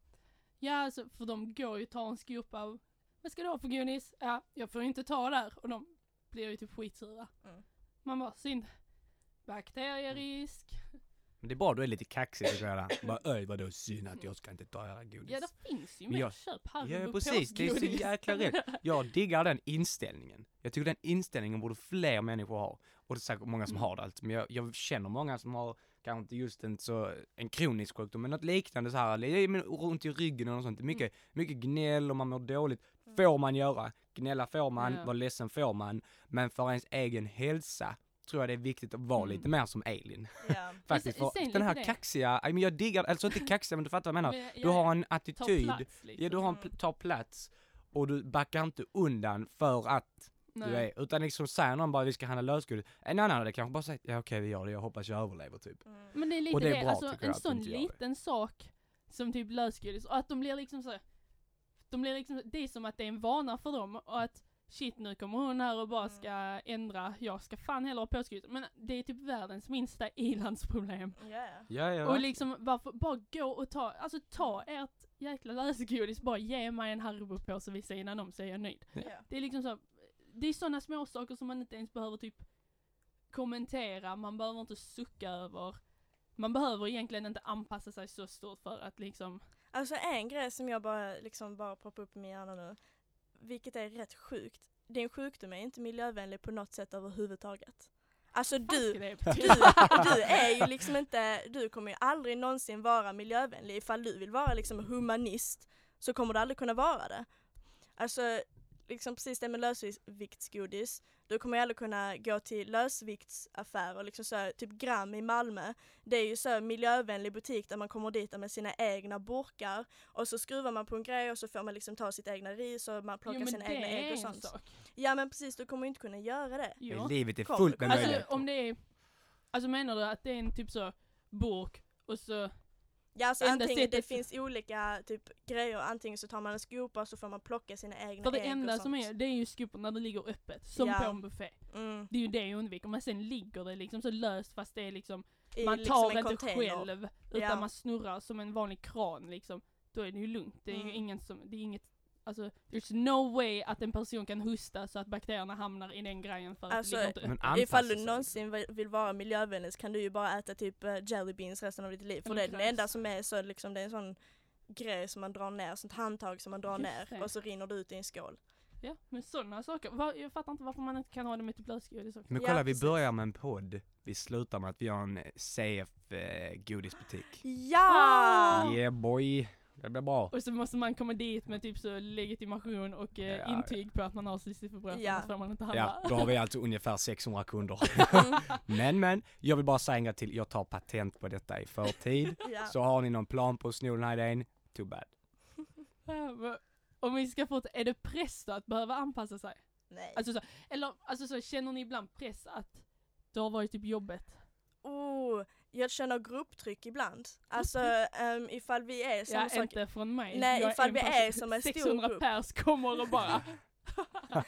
Ja alltså, för de går ju och tar en skopa av Vad ska du ha för godis? Ja, jag får ju inte ta där och de blir ju typ skitsura. Mm. Man bara, synd. Bakterierisk. Men det är bra, du är lite kaxig tycker jag där. Bara öj vadå synd att jag ska inte ta era godis. Ja det finns ju Men mer, jag- köp Haribo Ja precis, det är så jäkla rätt. Jag diggar den inställningen. Jag tycker den inställningen borde fler människor ha. Och det är säkert många som Mm. har det alltså. Men jag, jag känner många som har, kanske inte just en så, en kronisk sjukdom, men något liknande så här, med- runt i ryggen och något sånt. Det är mycket, mycket gnäll och man mår dåligt. Får man göra. Gnälla får man, Ja. vara ledsen får man. Men för ens egen hälsa tror jag det är viktigt att vara Mm. lite mer som Elin. Ja. Faktiskt, för den här det. kaxiga, nej, men jag diggar, alltså inte kaxiga men du fattar vad jag menar. Men, Du har en attityd, plats, liksom. ja du har en, tar plats och du backar inte undan för att du är, utan liksom säger någon bara vi ska handla lösgodis, en annan hade kanske bara sagt ja okej vi gör det, jag hoppas jag överlever typ. Mm. Men det är lite Och det är det, bra, alltså en sån liten sak som typ lösgodis och att de blir liksom så de blir liksom, det är som att det är en vana för dem och att shit nu kommer hon här och bara Mm. ska ändra, jag ska fan hellre ha påsgodis. Men det är typ världens minsta ilandsproblem. Ja. Ja ja. Och liksom varför, bara gå och ta, alltså ta ert jäkla lösgodis, bara ge mig en Haribo-påse vid sidan om så är jag nöjd. Ja. Det är liksom så, det är sådana små saker som man inte ens behöver typ kommentera, man behöver inte sucka över. Man behöver egentligen inte anpassa sig så stort för att liksom, Alltså en grej som jag bara liksom bara poppar upp i min hjärna nu, vilket är rätt sjukt. Din sjukdom är inte miljövänlig på något sätt överhuvudtaget. Alltså du, du, du är ju liksom inte, du kommer ju aldrig någonsin vara miljövänlig. Ifall du vill vara liksom humanist så kommer du aldrig kunna vara det. Alltså liksom precis det med lösviktsgodis, du kommer ju aldrig kunna gå till lösviktsaffärer, liksom så här, typ Gram i Malmö. Det är ju så här miljövänlig butik där man kommer dit med sina egna burkar och så skruvar man på en grej och så får man liksom ta sitt egna ris och man plockar Jo sina egna ägg och sånt. sak. Ja men precis, du kommer ju inte kunna göra det. Jo. Livet är fullt med kom. Alltså möjligheter. om det är, alltså menar du att det är en typ så burk och så, Ja alltså Enda antingen, det finns olika typ grejer, antingen så tar man en skopa och så får man plocka sina egna för det ägg enda som är, det är ju skopor när det ligger öppet, som Ja. på en buffé. Mm, Det är ju det jag undviker, men sen ligger det liksom så löst fast det är liksom i man liksom tar en inte container. själv utan Ja. man snurrar som en vanlig kran liksom. Då är det ju lugnt. Det är ju Mm. ingen som, det är inget, alltså there's no way att en person kan hosta så att bakterierna hamnar i den grejen för att Alltså, det ligger inte Ifall du någonsin vill- vara miljövänlig så kan du ju bara äta typ uh, jelly beans resten av ditt liv. För det är den enda som är så liksom, det är en sån grej som man drar ner, sånt handtag som man drar Just ner det. och så rinner det ut i en skål. Ja, men sådana saker. Va, jag fattar inte varför man inte kan ha det med typ lösgodis också. Men Ja, kolla vi precis. börjar med en podd, vi slutar med att vi har en eh, CF eh, godisbutik. Ja! Yeah boy, det blir bra. Och så måste man komma dit med typ så legitimation och eh, Ja, intyg på att man har cystisk fibros, Ja. annars får man inte handla. Ja, då har vi alltså ungefär 600 kunder. Men men, jag vill bara säga en gång till, jag tar patent på detta i förtid. ja. Så har ni någon plan på att sno den här idén, too bad. Om vi ska fortsätta, är det press då att behöva anpassa sig? Nej. Alltså så, eller alltså så, känner ni ibland press att det har varit typ jobbet? oh, jag känner grupptryck ibland. Alltså um, ifall vi är som Ja, sak- inte från mig. Nej, Jag ifall en vi är som en stor 600 grupp. pers kommer och bara...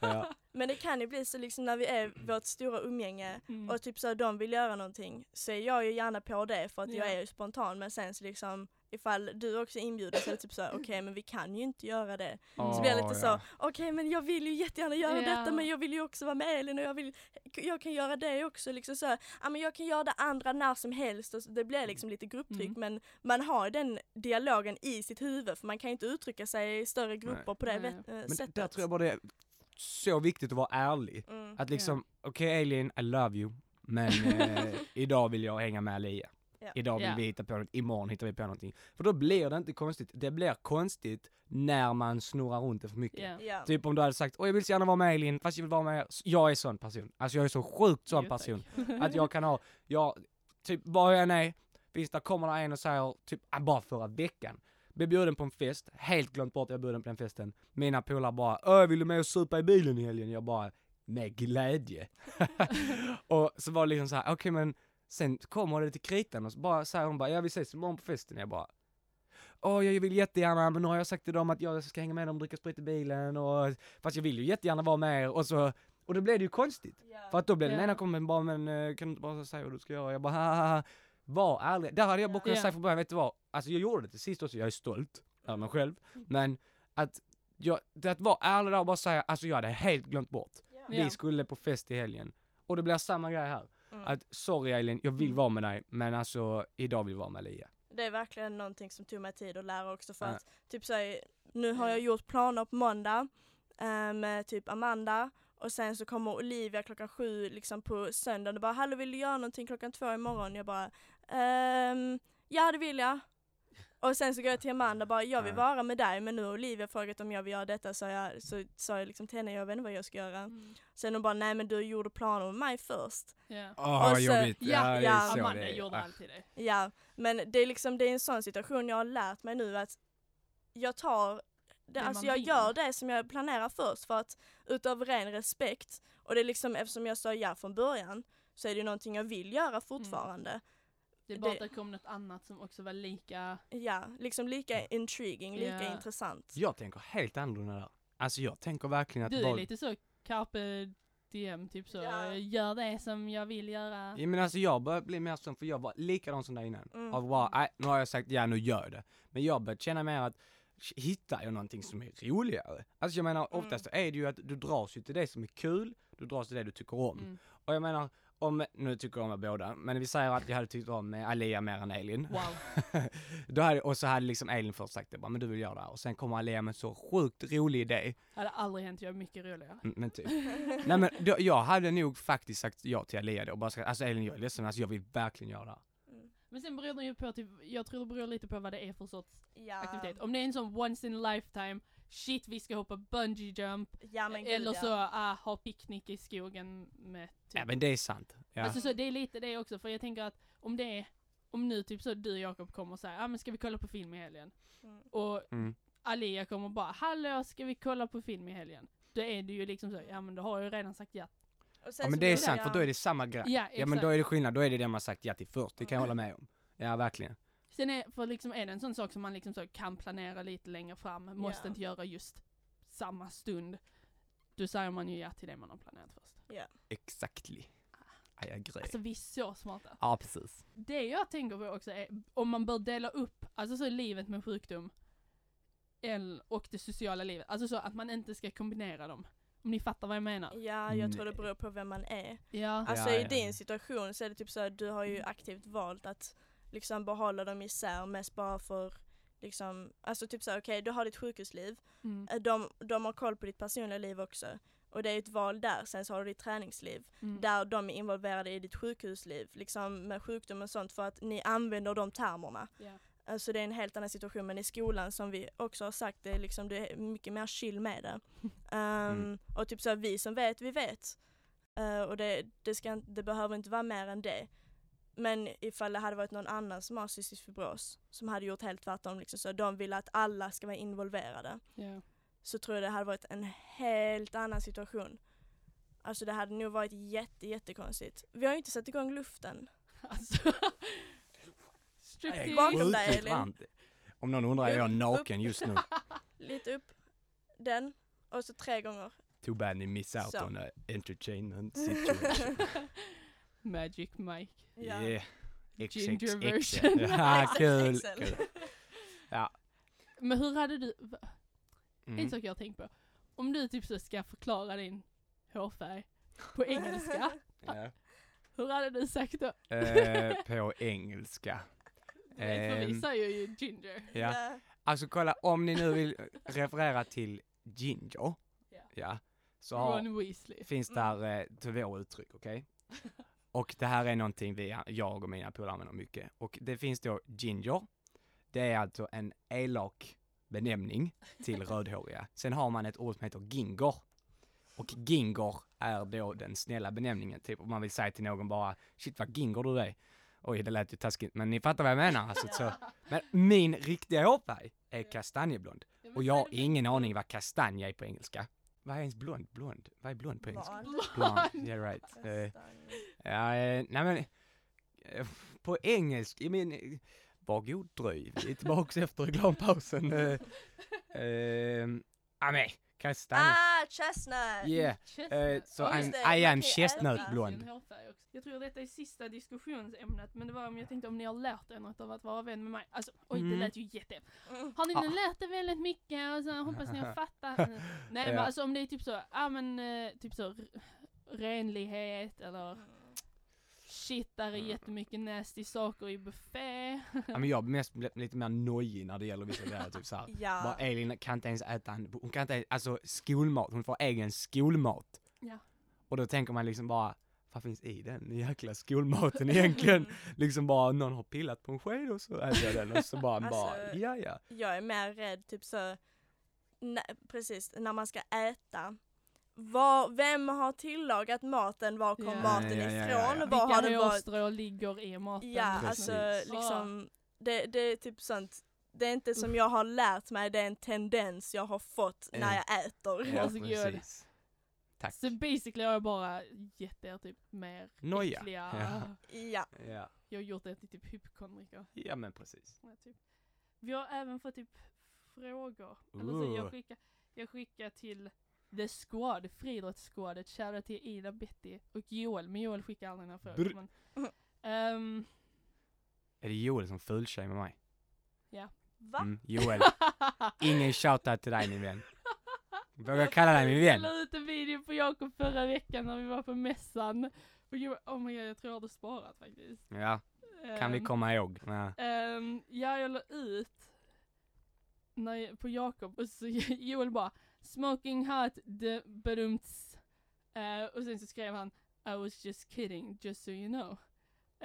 Ja. Men det kan ju bli så liksom när vi är vårt stora umgänge Mm. och typ så de vill göra någonting så är jag ju gärna på det för att jag Ja. är ju spontan men sen så liksom ifall du också är inbjuden så är det typ så här, okej men vi kan ju inte göra det. Så blir jag lite Åh, så, okej men jag vill ju jättegärna göra Ja. detta men jag vill ju också vara med Elin och jag, vill, jag kan göra det också. Liksom så ja, men jag kan göra det andra när som helst och så, det blir liksom lite grupptryck Mm. men man har den dialogen i sitt huvud för man kan ju inte uttrycka sig i större grupper på det Nej. vet, äh, Men sättet. där tror jag bara det är så viktigt att vara ärlig. Mm. Att liksom, okej Elin, I love you, men eh, idag vill jag hänga med Alia. Ja. Idag vill Ja. vi hitta på något, imorgon hittar vi på någonting. För då blir det inte konstigt, det blir konstigt när man snurrar runt det för mycket. Ja. Typ om du hade sagt, åh jag vill så gärna vara med Elin, fast jag vill vara med er. Jag är sån person. Alltså jag är så sjukt sån Jo, person. Att jag kan ha, jag, typ var jag än är, visst där kommer det en och säger, typ ah, bara förra veckan, blev bjuden på en fest, helt glömt bort att jag bjuden på den festen. Mina polare bara, åh vill du med och supa i bilen i helgen? Jag bara, med glädje. och så var det liksom så här, okej men sen kommer det till kritan och så bara säger hon bara, ja vi ses imorgon på festen. Jag bara, åh jag vill jättegärna, men nu har jag sagt till dem att jag ska hänga med dem och dricka sprit i bilen och, fast jag vill ju jättegärna vara med er och så, och då blev det ju konstigt. För att då blev den ena kommer bara, men eh, kan du inte bara säga vad du ska göra? Jag bara, haha, var ärlig. Där hade jag bara kunnat Ja. säga från början, vet du vad? Alltså jag gjorde det till sist också, jag är stolt över mig själv. Men att, jag, det att vara ärlig där och bara säga, alltså jag hade helt glömt bort. Vi skulle på fest i helgen. Och det blir samma grej här. Mm. Att, sorry Elin, jag vill Mm. vara med dig, men alltså idag vill jag vara med Lia. Det är verkligen någonting som tog mig tid att lära också för Ja. att typ så här, nu har Mm. jag gjort planer på måndag eh, med typ Amanda och sen så kommer Olivia klockan sju liksom på söndagen och bara hallå vill du göra någonting klockan två imorgon? Jag bara ehm, ja det vill jag. Och sen så går jag till Amanda och bara jag vill Ja. vara med dig men nu har Olivia frågat om jag vill göra detta så jag så sa jag liksom till henne jag vet inte vad jag ska göra. Mm. Sen hon bara nej men du gjorde planer med mig först. Ja. Åh, Och så- jobbigt. Ja, det är ja, så Amanda det gjorde Ah. alltid det. Ja, men det är liksom det är en sån situation jag har lärt mig nu att jag tar, det, Det alltså jag vill. gör det som jag planerar först för att utav ren respekt och det är liksom eftersom jag sa ja från början så är det ju någonting jag vill göra fortfarande. Det är bara Det- att det kom något annat som också var lika... Ja, liksom lika intriguing, lika Ja. intressant. Jag tänker helt annorlunda där. Alltså jag tänker verkligen att Du är bara- lite så carpe diem, typ så. Ja. Gör det som jag vill göra. Ja men alltså jag börjar bli mer sån, för jag var likadan som dig innan. Mm. Av bara, nej nu har jag sagt ja nu gör det. Men jag börjar känna mer att, hittar jag någonting som är roligare? Alltså jag menar Mm. oftast är det ju att du dras ju till det som är kul, du dras till det du tycker om. Mm. Och jag menar, om, nu tycker jag om båda, men vi säger att jag hade tyckt om eh, Alia mer än Elin. Wow. Då hade, och så hade liksom Elin först sagt det bara, men du vill göra det här. Och sen kommer Alia med en så sjukt rolig idé. Det hade aldrig hänt, jag är mycket roligare. Mm, Men typ. Nej men då, jag hade nog faktiskt sagt ja till Alia då och bara sagt, alltså Elin jag är ledsen, alltså jag vill verkligen göra det här. Mm. Men sen beror det ju på, typ, jag tror det beror lite på vad det är för sorts Ja, aktivitet. Om det är en sån once in a lifetime, shit vi ska hoppa bungee jump, ja men gud, eller ja. så ah, ha picknick i skogen med typ. Ja men det är sant. Ja. Alltså så det är lite det också, för jag tänker att om det är, om nu typ så du Jakob kommer och säger, ja ah, men ska vi kolla på film i helgen? Mm. Och Mm. Alia kommer bara, hallå ska vi kolla på film i helgen? Då är det ju liksom så, ja men då har jag ju redan sagt ja. Och Ja men det är sant, för då är det samma grej. Ja, Ja men då är det skillnad, då är det det man sagt ja till först, det kan jag hålla med om. Ja verkligen. Sen är, för liksom, är det en sån sak som man liksom så kan planera lite längre fram, måste Ja. inte göra just samma stund. Då säger man ju ja till det man har planerat först. Exactly. I agree. Alltså vi är så smarta. ja precis. Det jag tänker på också är om man bör dela upp, alltså så livet med sjukdom och det sociala livet. Alltså så att man inte ska kombinera dem. Om ni fattar vad jag menar. Ja, jag tror det beror på vem man är. Ja. Alltså Ja, i ja, din situation så är det typ så att du har ju aktivt valt att liksom behålla dem isär mest bara för liksom, alltså typ så okej du har ditt sjukhusliv, Mm. Eh, de, de har koll på ditt personliga liv också. Och det är ett val där, sen så har du ditt träningsliv. Mm. Där de är involverade i ditt sjukhusliv, liksom med sjukdom och sånt för att ni använder de termerna. Ja. Alltså det är en helt annan situation men i skolan som vi också har sagt det är liksom det är mycket mer chill med det. Um, Och typ så här, vi som vet, vi vet. Eh, och det, det, ska, det behöver inte vara mer än det. Men ifall det hade varit någon annan som har cystisk fibros som hade gjort helt tvärtom, liksom, så de vill att alla ska vara involverade, Ja. så tror jag det hade varit en helt annan situation. Alltså det hade nog varit jätte, jättekonstigt. Vi har ju inte satt igång luften. Alltså. Bakom dig, Elin. Om någon undrar är jag naken just nu. Lite upp den och så tre gånger. Too bad ni miss out Så. on a entertainment situation. Magic Mike. Ja. Yeah. Ginger version. Ja, kul. Kul. Men hur hade du, va- en Mm. sak jag tänkt på. Om du typ så ska förklara din hårfärg på engelska, Ja. hur hade du sagt då? Eh, på engelska. Vet, för vi Ehm, säger ju ginger. Ja. Alltså kolla, om ni nu vill referera till Ginger, Ja. ja, så Ron Weasley. finns där eh, två uttryck, okej? Och det här är någonting vi, jag och mina polare använder mycket. Och det finns då Ginger, det är alltså en elak benämning till rödhåriga. Sen har man ett ord som heter Ginger. Och Ginger är då den snälla benämningen, typ om man vill säga till någon bara shit vad ginger du är. Oj, det lät ju taskigt, men ni fattar vad jag menar. Alltså, så. Men min riktiga hårfärg är kastanjeblond. Och jag har ingen aning vad kastanje är på engelska. Vad är ens blond? Blond? Vad är blond på engelska? Blond. Blond, yeah right. Eh, ja, eh, nej men, eh, på engelska, jag men, eh, var god dröj. Vi är tillbaks efter reklampausen. Uh, ja men, kastanje. Ah, chestnut! Yeah, Chestnut. eh, så Ja, I'm, det, I man am kan ju chestnut blond. sin hårfärg också. Jag tror detta är sista diskussionsämnet, men det var om jag tänkte om ni har lärt er något av att vara vän med mig. Alltså, oj det Mm. lät ju jätte... Mm. Har ni Ah. nu lärt er väldigt mycket och så hoppas ni har fattat? Nej men Ja. alltså om det är typ så, ja men eh, typ så r- renlighet eller shit där är Mm. jättemycket nasty saker i buffé. Ja men jag blir mest lite mer nojig när det gäller vissa grejer, typ såhär. Bara Ja. Elin kan inte ens äta en, hon kan inte, alltså skolmat, hon får egen skolmat. Ja. Och då tänker man liksom bara, vad finns i den jäkla skolmaten egentligen? liksom bara någon har pillat på en sked och så äter jag den och så bara, bara Alltså, ja ja. Jag är mer rädd typ så, precis, när man ska äta. Var, vem har tillagat maten? Var kom Ja. maten Ja, ja, ja, ifrån? ja. Var har det varit? ligger i maten? Ja, Precis. alltså liksom, det, det är typ sånt. Det är inte som jag har lärt mig, det är en tendens jag har fått Ja. när jag äter. Ja Varsågod. precis. Tack. Så basically har jag bara gett er typ mer Noja. äckliga, Ja. Ja. Ja. jag har gjort er till typ hypokondriker. ja men precis. Ja, typ. Vi har även fått typ frågor. Eller så jag skickar, jag skickar till The Squad, friidrottsskådet, shoutout till Ida, Betty och Joel, men Joel skickar aldrig några frågor. Men, Ehm, Är det Joel som fultjej med mig? Va? Mm, Joel. Ingen shoutout till dig min vän. Vågar kalla dig min vän. Jag la ut en video på Jakob förra veckan när vi var på mässan. Och Joel, oh my god, jag tror jag har det sparat faktiskt. Ja, kan vi Ehm, komma ihåg. Ja. Ehm, ja, jag la ut när jag, på Jakob och så Joel bara Smoking hot, the badumts. Eh, och sen så skrev han I was just kidding, just so you know.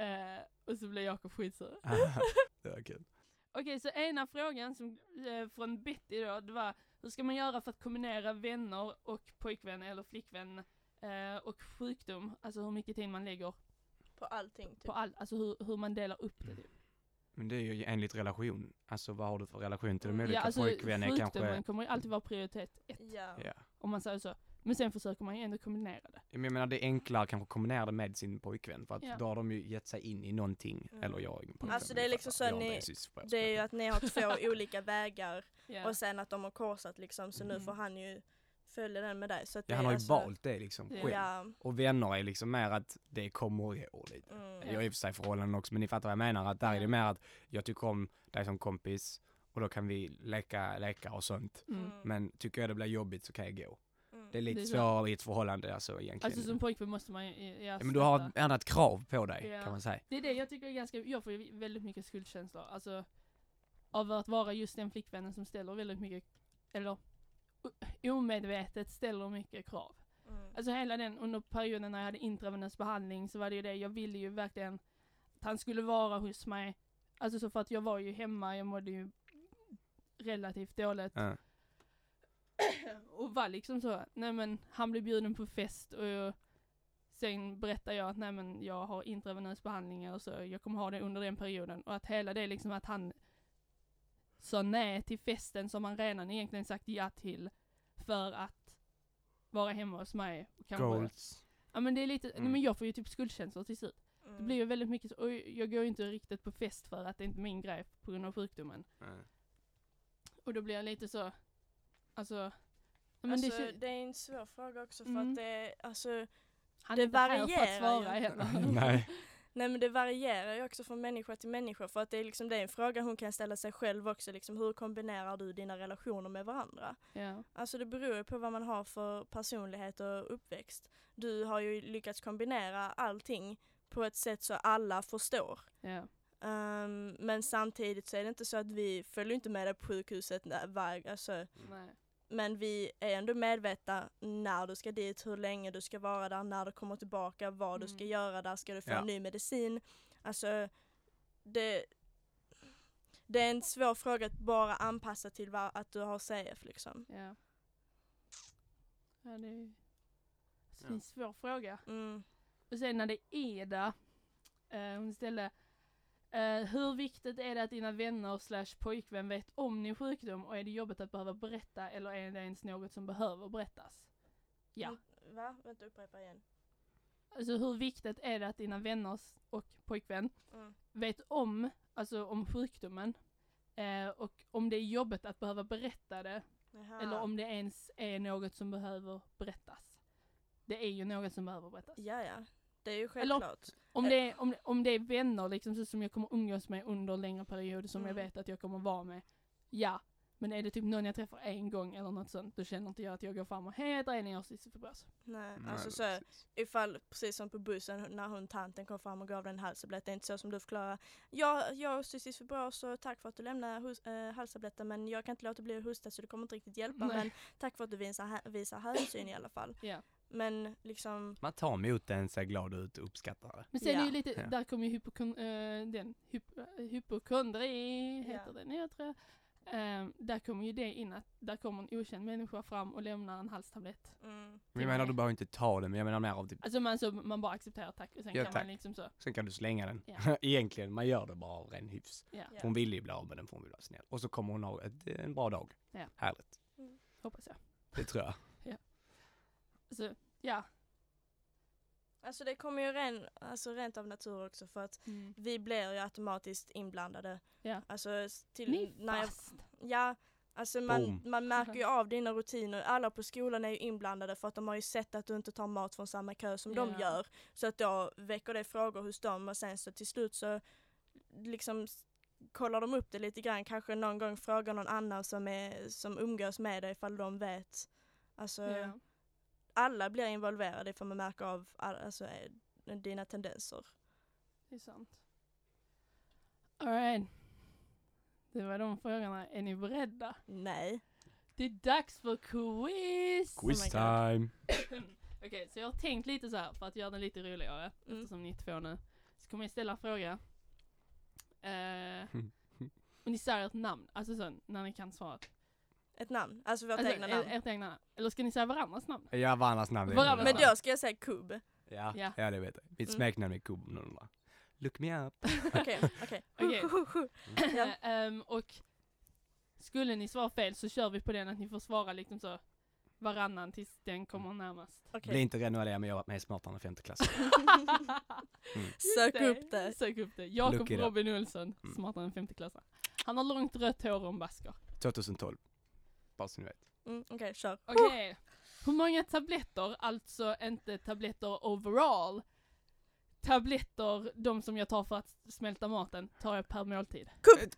Eh, och så blev Jakob skitsur. det var kul. Okej, så ena frågan som, eh, från Betty då, det var hur ska man göra för att kombinera vänner och pojkvän eller flickvän eh, och sjukdom? Alltså hur mycket tid man lägger På allting typ. på all, alltså hur, hur man delar upp det. Typ. Men det är ju enligt relation. Alltså vad har du för relation till de Mm. olika Ja, alltså pojkvänner kanske? kommer ju alltid vara prioritet ett, Ja. Ja. om man säger så. Men sen försöker man ju ändå kombinera det. Men Jag menar det är enklare kanske att kombinera det med sin pojkvän för att Ja. då har de ju gett sig in i någonting. Mm. Eller jag ingen pojkvän. Alltså, men det är liksom så ni- Det är ju att ni har två olika vägar Ja. och sen att de har korsat liksom så nu Mm. får han ju följa den med dig. Så att det Ja, han är har ju alltså, valt det liksom själv. Ja. Och vänner är liksom mer att det kommer och går lite. Mm. Ja. Jag har i och för sig förhållanden också men ni fattar vad jag menar. Att där är det mer att jag tycker om dig som kompis och då kan vi leka lekar och sånt. Mm. Mm. Men tycker jag det blir jobbigt så kan jag gå. Mm. Det är lite Det är så. svårare i ett förhållande alltså egentligen. Alltså som pojkvän måste man ju, ja, ja, men du har ett annat krav på dig Ja. kan man säga. Det är det jag tycker är ganska, jag får väldigt mycket skuldkänslor. Alltså av att vara just den flickvännen som ställer väldigt mycket, eller omedvetet ställer mycket krav. Mm. Alltså hela den, under perioden när jag hade intravenös behandling så var det ju det, jag ville ju verkligen att han skulle vara hos mig. Alltså så för att jag var ju hemma, jag mådde ju relativt dåligt. Ja. och var liksom så, nej men han blev bjuden på fest och jag, sen berättar jag att nej men jag har intravenös behandling eller så, jag kommer ha det under den perioden. Och att hela det liksom att han sa nej till festen som han redan egentligen sagt ja till för att vara hemma hos mig. och kanske- Goals. Ja men det är lite, nej, Mm. men jag får ju typ skuldkänslor till slut. Det Mm. blir ju väldigt mycket så, och jag går ju inte riktigt på fest för att det är inte min grej på grund av sjukdomen. Nej. Och då blir jag lite så, alltså, ja, men alltså, det, det, är en svår fråga också för Mm. att det, alltså, han det är inte här för att varierar svara heller. Nej. Nej men det varierar ju också från människa till människa för att det är liksom det är en fråga hon kan ställa sig själv också liksom hur kombinerar du dina relationer med varandra? ja. Alltså det beror ju på vad man har för personlighet och uppväxt. Du har ju lyckats kombinera allting på ett sätt så alla förstår. Ja. Ehm, men samtidigt så är det inte så att vi följer inte med dig på sjukhuset när, var, alltså, Nej. Men vi är ändå medvetna när du ska dit, hur länge du ska vara där, när du kommer tillbaka, vad du ska Mm. göra där, ska du få Ja. en ny medicin? Alltså, det, det är en svår fråga att bara anpassa till vad, att du har CF liksom. Ja. Ja, det är, det är Ja. en svår fråga. Mm. Och sen när det är Eda, eh, hon ställde eh, hur viktigt är det att dina vänner slash pojkvän vet om din sjukdom och är det jobbigt att behöva berätta eller är det ens något som behöver berättas? Ja. Va? Vänta, upprepa igen. Alltså hur viktigt är det att dina vänner och pojkvän Mm. vet om, alltså om sjukdomen eh, och om det är jobbigt att behöva berätta det Jaha. eller om det ens är något som behöver berättas. Det är ju något som behöver berättas. Ja, ja. Det är ju Eller- självklart. Om det, är, om, om det är vänner liksom så som jag kommer umgås med under längre perioder som jag Mm. vet att jag kommer vara med. Ja. Men är det typ någon jag träffar en gång eller något sånt, då känner inte jag att jag går fram och hej jag heter Elin, jag har cystisk fibros. Nej, Nej, alltså så precis. ifall, precis som på bussen när hon tanten kom fram och gav den en halstablett, det är inte så som du förklarar. Ja, jag har cystisk fibros och tack för att du lämnade hus, äh, halstabletten men jag kan inte låta bli att hosta så det kommer inte riktigt hjälpa Nej. men tack för att du visar, visar hänsyn i alla fall. Ja. Men liksom, Man tar emot den, ser glad ut och uppskattar det. Men sen är Ja. ju lite, Ja. där kommer ju hypokon, eh, den, hyp, eh, hypokondri, Ja. heter den, jag tror jag. Ehm, där kommer ju det in att, där kommer en okänd människa fram och lämnar en halstablett. mm, Men jag menar du behöver inte ta den, men jag menar mer av typ, Alltså man, så, man bara accepterar tack och sen Ja, kan tack. man liksom så, sen kan du slänga den. Ja. Egentligen, man gör det bara av ren hyfs. ja, Ja. Hon ville ju bli av med den för hon vill vara snäll. Och så kommer hon ha ett, en bra dag. Ja. Härligt. hoppas jag. Det tror jag. Så, ja. Alltså det kommer ju ren, alltså rent av natur också för att Mm. vi blir ju automatiskt inblandade. Ja. Alltså till, Ni när jag, fast. Ja, alltså man, Boom. man märker ju av dina rutiner. Alla på skolan är ju inblandade för att de har ju sett att du inte tar mat från samma kö som de Ja. gör. Så att då väcker det frågor hos dem och sen så till slut så liksom kollar de upp det lite grann. Kanske någon gång frågar någon annan som, är, som umgås med dig ifall de vet. Alltså Ja. Alla blir involverade ifall man märker av all, alltså, eh, dina tendenser. Det är sant. Alright. Det var de frågorna. Är ni beredda? Nej. Det är dags för quiz! Quiz God. time! Okej, så jag har tänkt lite så här för att göra den lite roligare. Mm. Eftersom ni är två nu. Så kommer jag ställa en fråga. Eh, och ni säger ett namn, alltså så när ni kan svara. Ett namn, alltså vårt Alltså, egna namn. Ert egna namn. Eller ska ni säga varandras namn? Ja, varandras namn. Varandras. Men då ska jag säga kubb. Ja, Ja. ja, det vet jag. Mitt Mm. smeknamn är Kubb om någon undrar. Look me up. Okej, okej. Ja. Ehm, och skulle ni svara fel så kör vi på den att ni får svara liksom så varannan tills den kommer närmast. Okej. Bli inte rädd nu Alia, men jag har varit med smartare än femte klass. Just Sök upp det. Sök upp det. Jakob. Robin Olsson, Mm. smartare än femteklassare. Han har långt rött hår och en basker. 2012. Bara så ni vet. Mm, Okej, kör. Okej. Hur många tabletter, alltså inte tabletter overall, tabletter, de som jag tar för att smälta maten, tar jag per måltid? Kubb!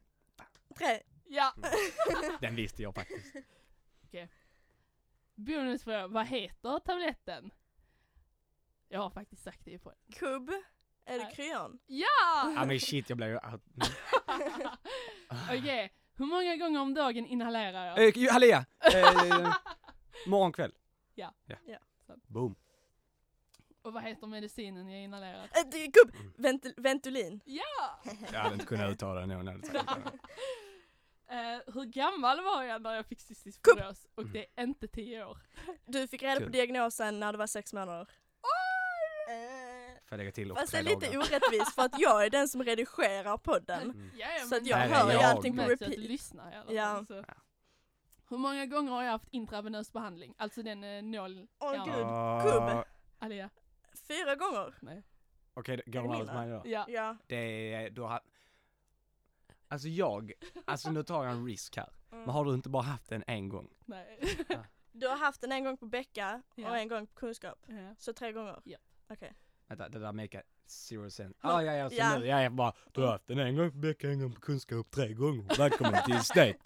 Tre. Ja! Den visste jag faktiskt. Bonusfråga, vad heter tabletten? Jag har faktiskt sagt det på Kubb. Är det kryon? Ja! Ja men shit, jag blev ju... Okej, hur många gånger om dagen inhalerar jag? Eh, Alia! Eh, morgon, kväll. Ja. ja. Ja. Boom. Och vad heter medicinen jag inhalerar? Äh, det är kubb! Mm. Ventil Ventolin. Ja! Jag hade inte kunnat uttala det sagt det. Eh, hur gammal var jag när jag fick cystisk fibros? Och det är inte tio år. Du fick reda på diagnosen när du var sex månader. Eh, Får jag lägga till och Fast det är lite orättvist för att jag är den som redigerar podden. Mm. Ja, ja, Så att jag Nej, hör ju allting på ju att du repeat. lyssnar i alla Ja. fall. Så. Ja. Hur många gånger har jag haft intravenös behandling? Alltså den eh, nål... Åh ja. gud, Ah, kubb. Alia. Fyra gånger. Nej. Okej, det Är går man hos mindre? mig då? Ja. Ja. Det är, du har Alltså jag, alltså nu tar jag en risk här. Mm. Men har du inte bara haft den en gång? Nej. Du har haft den en gång på Becka Ja. och en gång på kunskap. ja. Så tre gånger? Ja. Okej. Vänta, det där make zero sense. Ah, ja, ja, så ja. nu, ja, jag bara, du har haft den en gång på Becka, en gång på kunskap, tre gånger. Välkommen till State.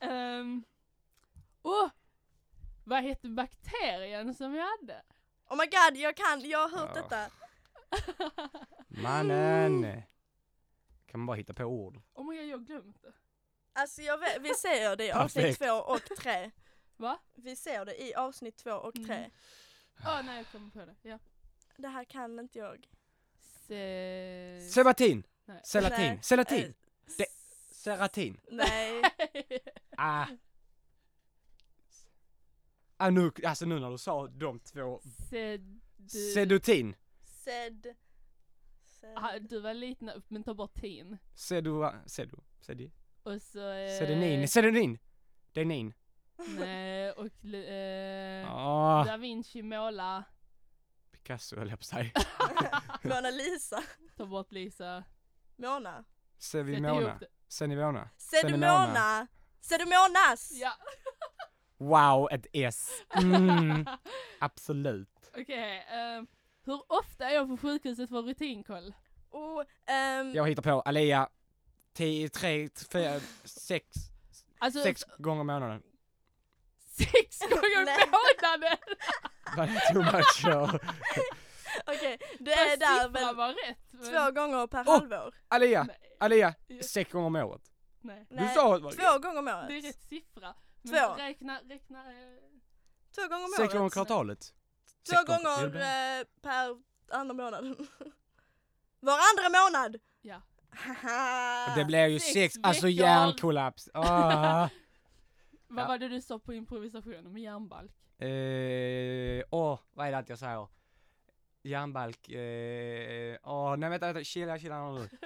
Ehm, Åh! vad hette bakterien som vi hade? Oh my god, jag kan, jag har hört Ja. detta. Mannen! Kan man bara hitta på ord? Oh my god, jag har glömt det. Alltså jag vet, vi ser det i avsnitt två och tre. Va? Vi ser det i avsnitt två och tre. Mm. Åh nej, jag kommer på det. Ja. Det här kan inte jag. Se... Sebatin! Nej. Selatin! Nej. Selatin! Eh, Det- Seratin! Nej. Ah! Ah, nu, alltså nu när du sa de två, Sed... sedutin, Sed. Sed. Ah, du var liten men ta bort tin. sedu, sedu, sedi, Och så... Eh, sedenin, sedenin, denin. Nej, och eh, Ah, Da Vinci måla. Picasso höll jag på att säga. Mona Lisa. Ta bort Lisa. Mona. Sätt ihop Sevimona, det. Senivona. Sedumona. Sedumonas. Ja. Wow, ett S. Mm, absolut. Okej, eh, hur ofta är jag på sjukhuset för rutinkoll? Och, ehm, Jag hittar på Alia, tio, tre, fyra, sex, Alltså sex gånger i månaden. Sex gånger Nej. i månaden! Var det too much? Ja. Okej, det är där väl var rätt. men- två gånger per Åh! halvår. Alia, Nej, Alia, sex gånger om året. nej. Du Nej, sa Två gånger om året. Det är rätt siffra. Men Två. Räkna, räkna... eh, Två gånger om Sex året. gånger kvartalet. Två Sex gånger eh, per andra månad. Var andra månad! Ja. Haha. Det blir ju Sex sex, alltså hjärnkollaps. Ah. Vad Ja. var det du sa på improvisationen med järnbalk? Eh, Åh, vad är det att jag säger? Järnbalk, eh, åh, nej vänta, vänta, chilla, chilla nu.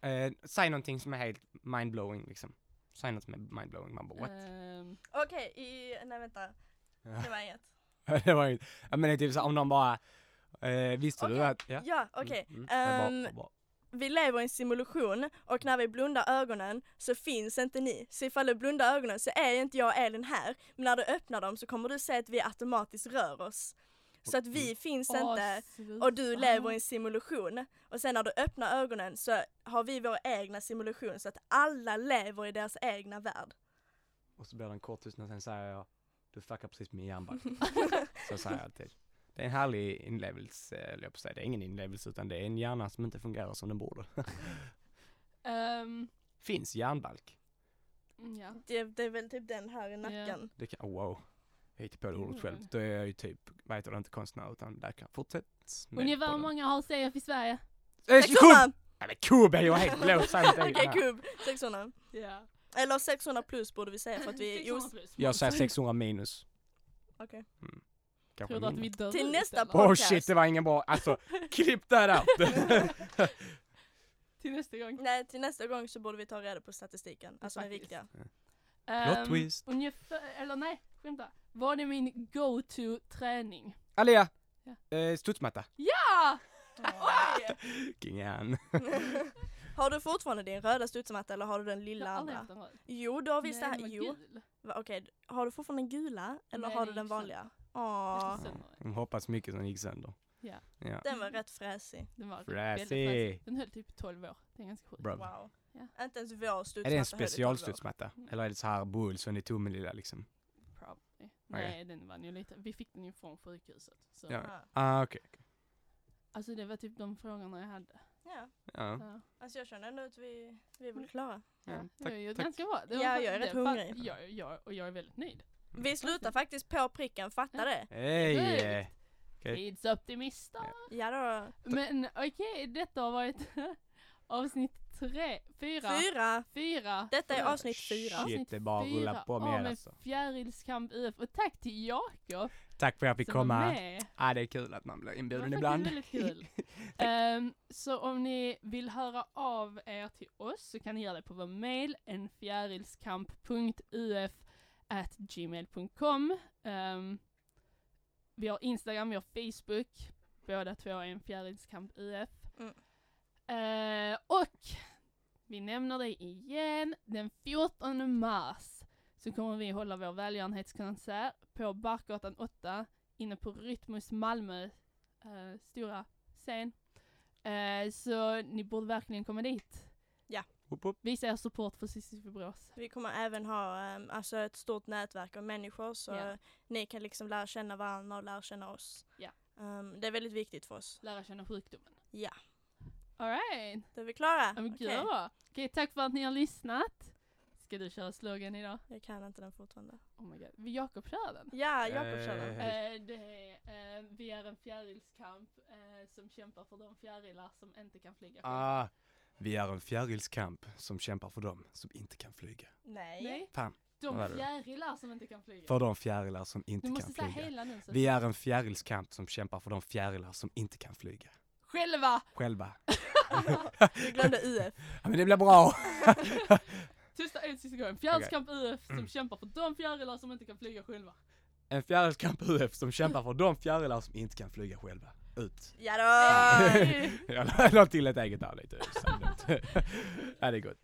Eh, säg någonting som är helt mindblowing liksom. Säg något som är mindblowing, man bara what? Ehm, Okej, i, nej vänta. Det var inget. det var ju, ja men det är typ så om någon bara, eh, visste du Okej. att, ja? Ja, okej. Mm, mm, det Vi lever i en simulation och när vi blundar ögonen så finns inte ni. Så ifall du blundar ögonen så är inte jag och Elin här. Men när du öppnar dem så kommer du se att vi automatiskt rör oss. Så att vi finns åh, inte sluta. och du lever i en simulation. Och sen när du öppnar ögonen så har vi vår egna simulation så att alla lever i deras egna värld. Och så blir det en kort tystnad, sen säger jag, du fuckar precis med järnbalk. så säger jag alltid. Det är en härlig inlevelse, eller jag på säga. Det är ingen inlevelse utan det är en hjärna som inte fungerar som den borde. Ehm, Finns järnbalk? mm, ja. Det, det är väl typ den här i nacken. Det kan, oh, wow. Jag hittar på det ordet själv. Mm. Då är jag ju typ, vad heter det, inte konstnär utan läkare. Fortsätt Ungefär hur många har CF i Sverige? Eh, kubb! 600! Nej men kubb är ju helt blåst Okej, kub. 600. Ja. Eller 600 plus borde vi säga för att vi är os- Jag säger 600 minus. Okej. Mm. Kanske Tror du att vi dör Till nästa podd. Oh podcast? shit, det var ingen bra, alltså klipp där! Till nästa gång. Nej, till nästa gång så borde vi ta reda på statistiken. Alltså den Faktiskt. riktiga. Plot Ehm, twist. Ungefär, eller nej, skämta. Vad är min go-to träning? Alia! Ja. Eh, studsmatta. Ja! Oj! Ingen. har du fortfarande din röda studsmatta eller har du den Jag lilla har aldrig andra? haft en röd. Jo, du har visst det här. den var Jo. gul. Va, Okej, har du fortfarande den gula eller Nej, har den du den gick vanliga? Åh, den. Hon hoppas mycket som gick sönder. Ja. Ja. den var rätt fräsig. Den var Fräsig. väldigt fräsig. Den höll typ 12 år. Det är ganska sjukt. Wow. Ja. Inte ens vår studsmatta Är det en höll i 12 år. specialstudsmatta? Mm. Eller är det så här Bullsson i Tomelilla liksom? Probably. Nej, den vann ju lite. Vi fick den ju från sjukhuset. Så. Ja. Ja. Ah okej. Alltså det var typ de frågorna jag hade. ja. Ja. Alltså jag känner ändå att vi, vi är väl klara. ja. Ja, Tack. jag är ju tack. ganska bra. Det Ja, var jag är det rätt hungrig. Jag, jag, och jag är väldigt nöjd. Vi slutar faktiskt på pricken, fatta det? Hej! Tidsoptimister. Ja då. Men okej, detta har varit avsnitt tre, fyra, Fyra. fyra. Detta är avsnitt fyra. Shit, Avsnitt det är bara att rulla fyra på en alltså. Fjärilskamp UF. Och tack till Jakob Tack för att jag fick komma. Ja, det är kul att man blir Det inbjuden ibland. faktiskt väldigt kul. Ehm, så om ni vill höra av er till oss så kan ni göra det på vår mail, enfjärilskamp.uf at gmail.com. Ehm, vi har Instagram, vi har Facebook, båda två är en fjärilskamp UF. Mm. Eh, och vi nämner det igen, den 14 mars så kommer vi hålla vår välgörenhetskonsert på Barkgatan 8 inne på Rytmus Malmö eh, stora scen. Eh, så ni borde verkligen komma dit. Woop, woop. Visa er support för Borås. Vi kommer även ha ehm, alltså ett stort nätverk av människor så Ja. ni kan liksom lära känna varandra och lära känna oss. Ja. Ehm, det är väldigt viktigt för oss. Lära känna sjukdomen. Ja. Alright, Då är vi klara? ja, bra. Okej, tack för att ni har lyssnat. Ska du köra slogan idag? Jag kan inte den fortfarande. Oh my god, vill Jakob köra den? Ja, Jakob kör den. Eh. Eh, det är, eh, vi är en fjärilskamp eh, som kämpar för de fjärilar som inte kan flyga själva. Ah, vi är en fjärilskamp som kämpar för dem som inte kan flyga. Nej. Nej, Fan, de fjärilar som inte kan flyga. för de fjärilar som inte du kan måste säga flyga. hela nu. Så Vi är en fjärilskamp som kämpar för de fjärilar som inte kan flyga. Själva! Själva. Du glömde UF. Ja, men det blir bra. Tysta en sista gång. Fjärilskamp UF som kämpar för de fjärilar som inte kan flyga själva. En fjärilskamp UF som kämpar för de fjärilar som inte kan flyga själva. Ut. Ja då! Jag la till ett eget där lite. Ja, det är gott.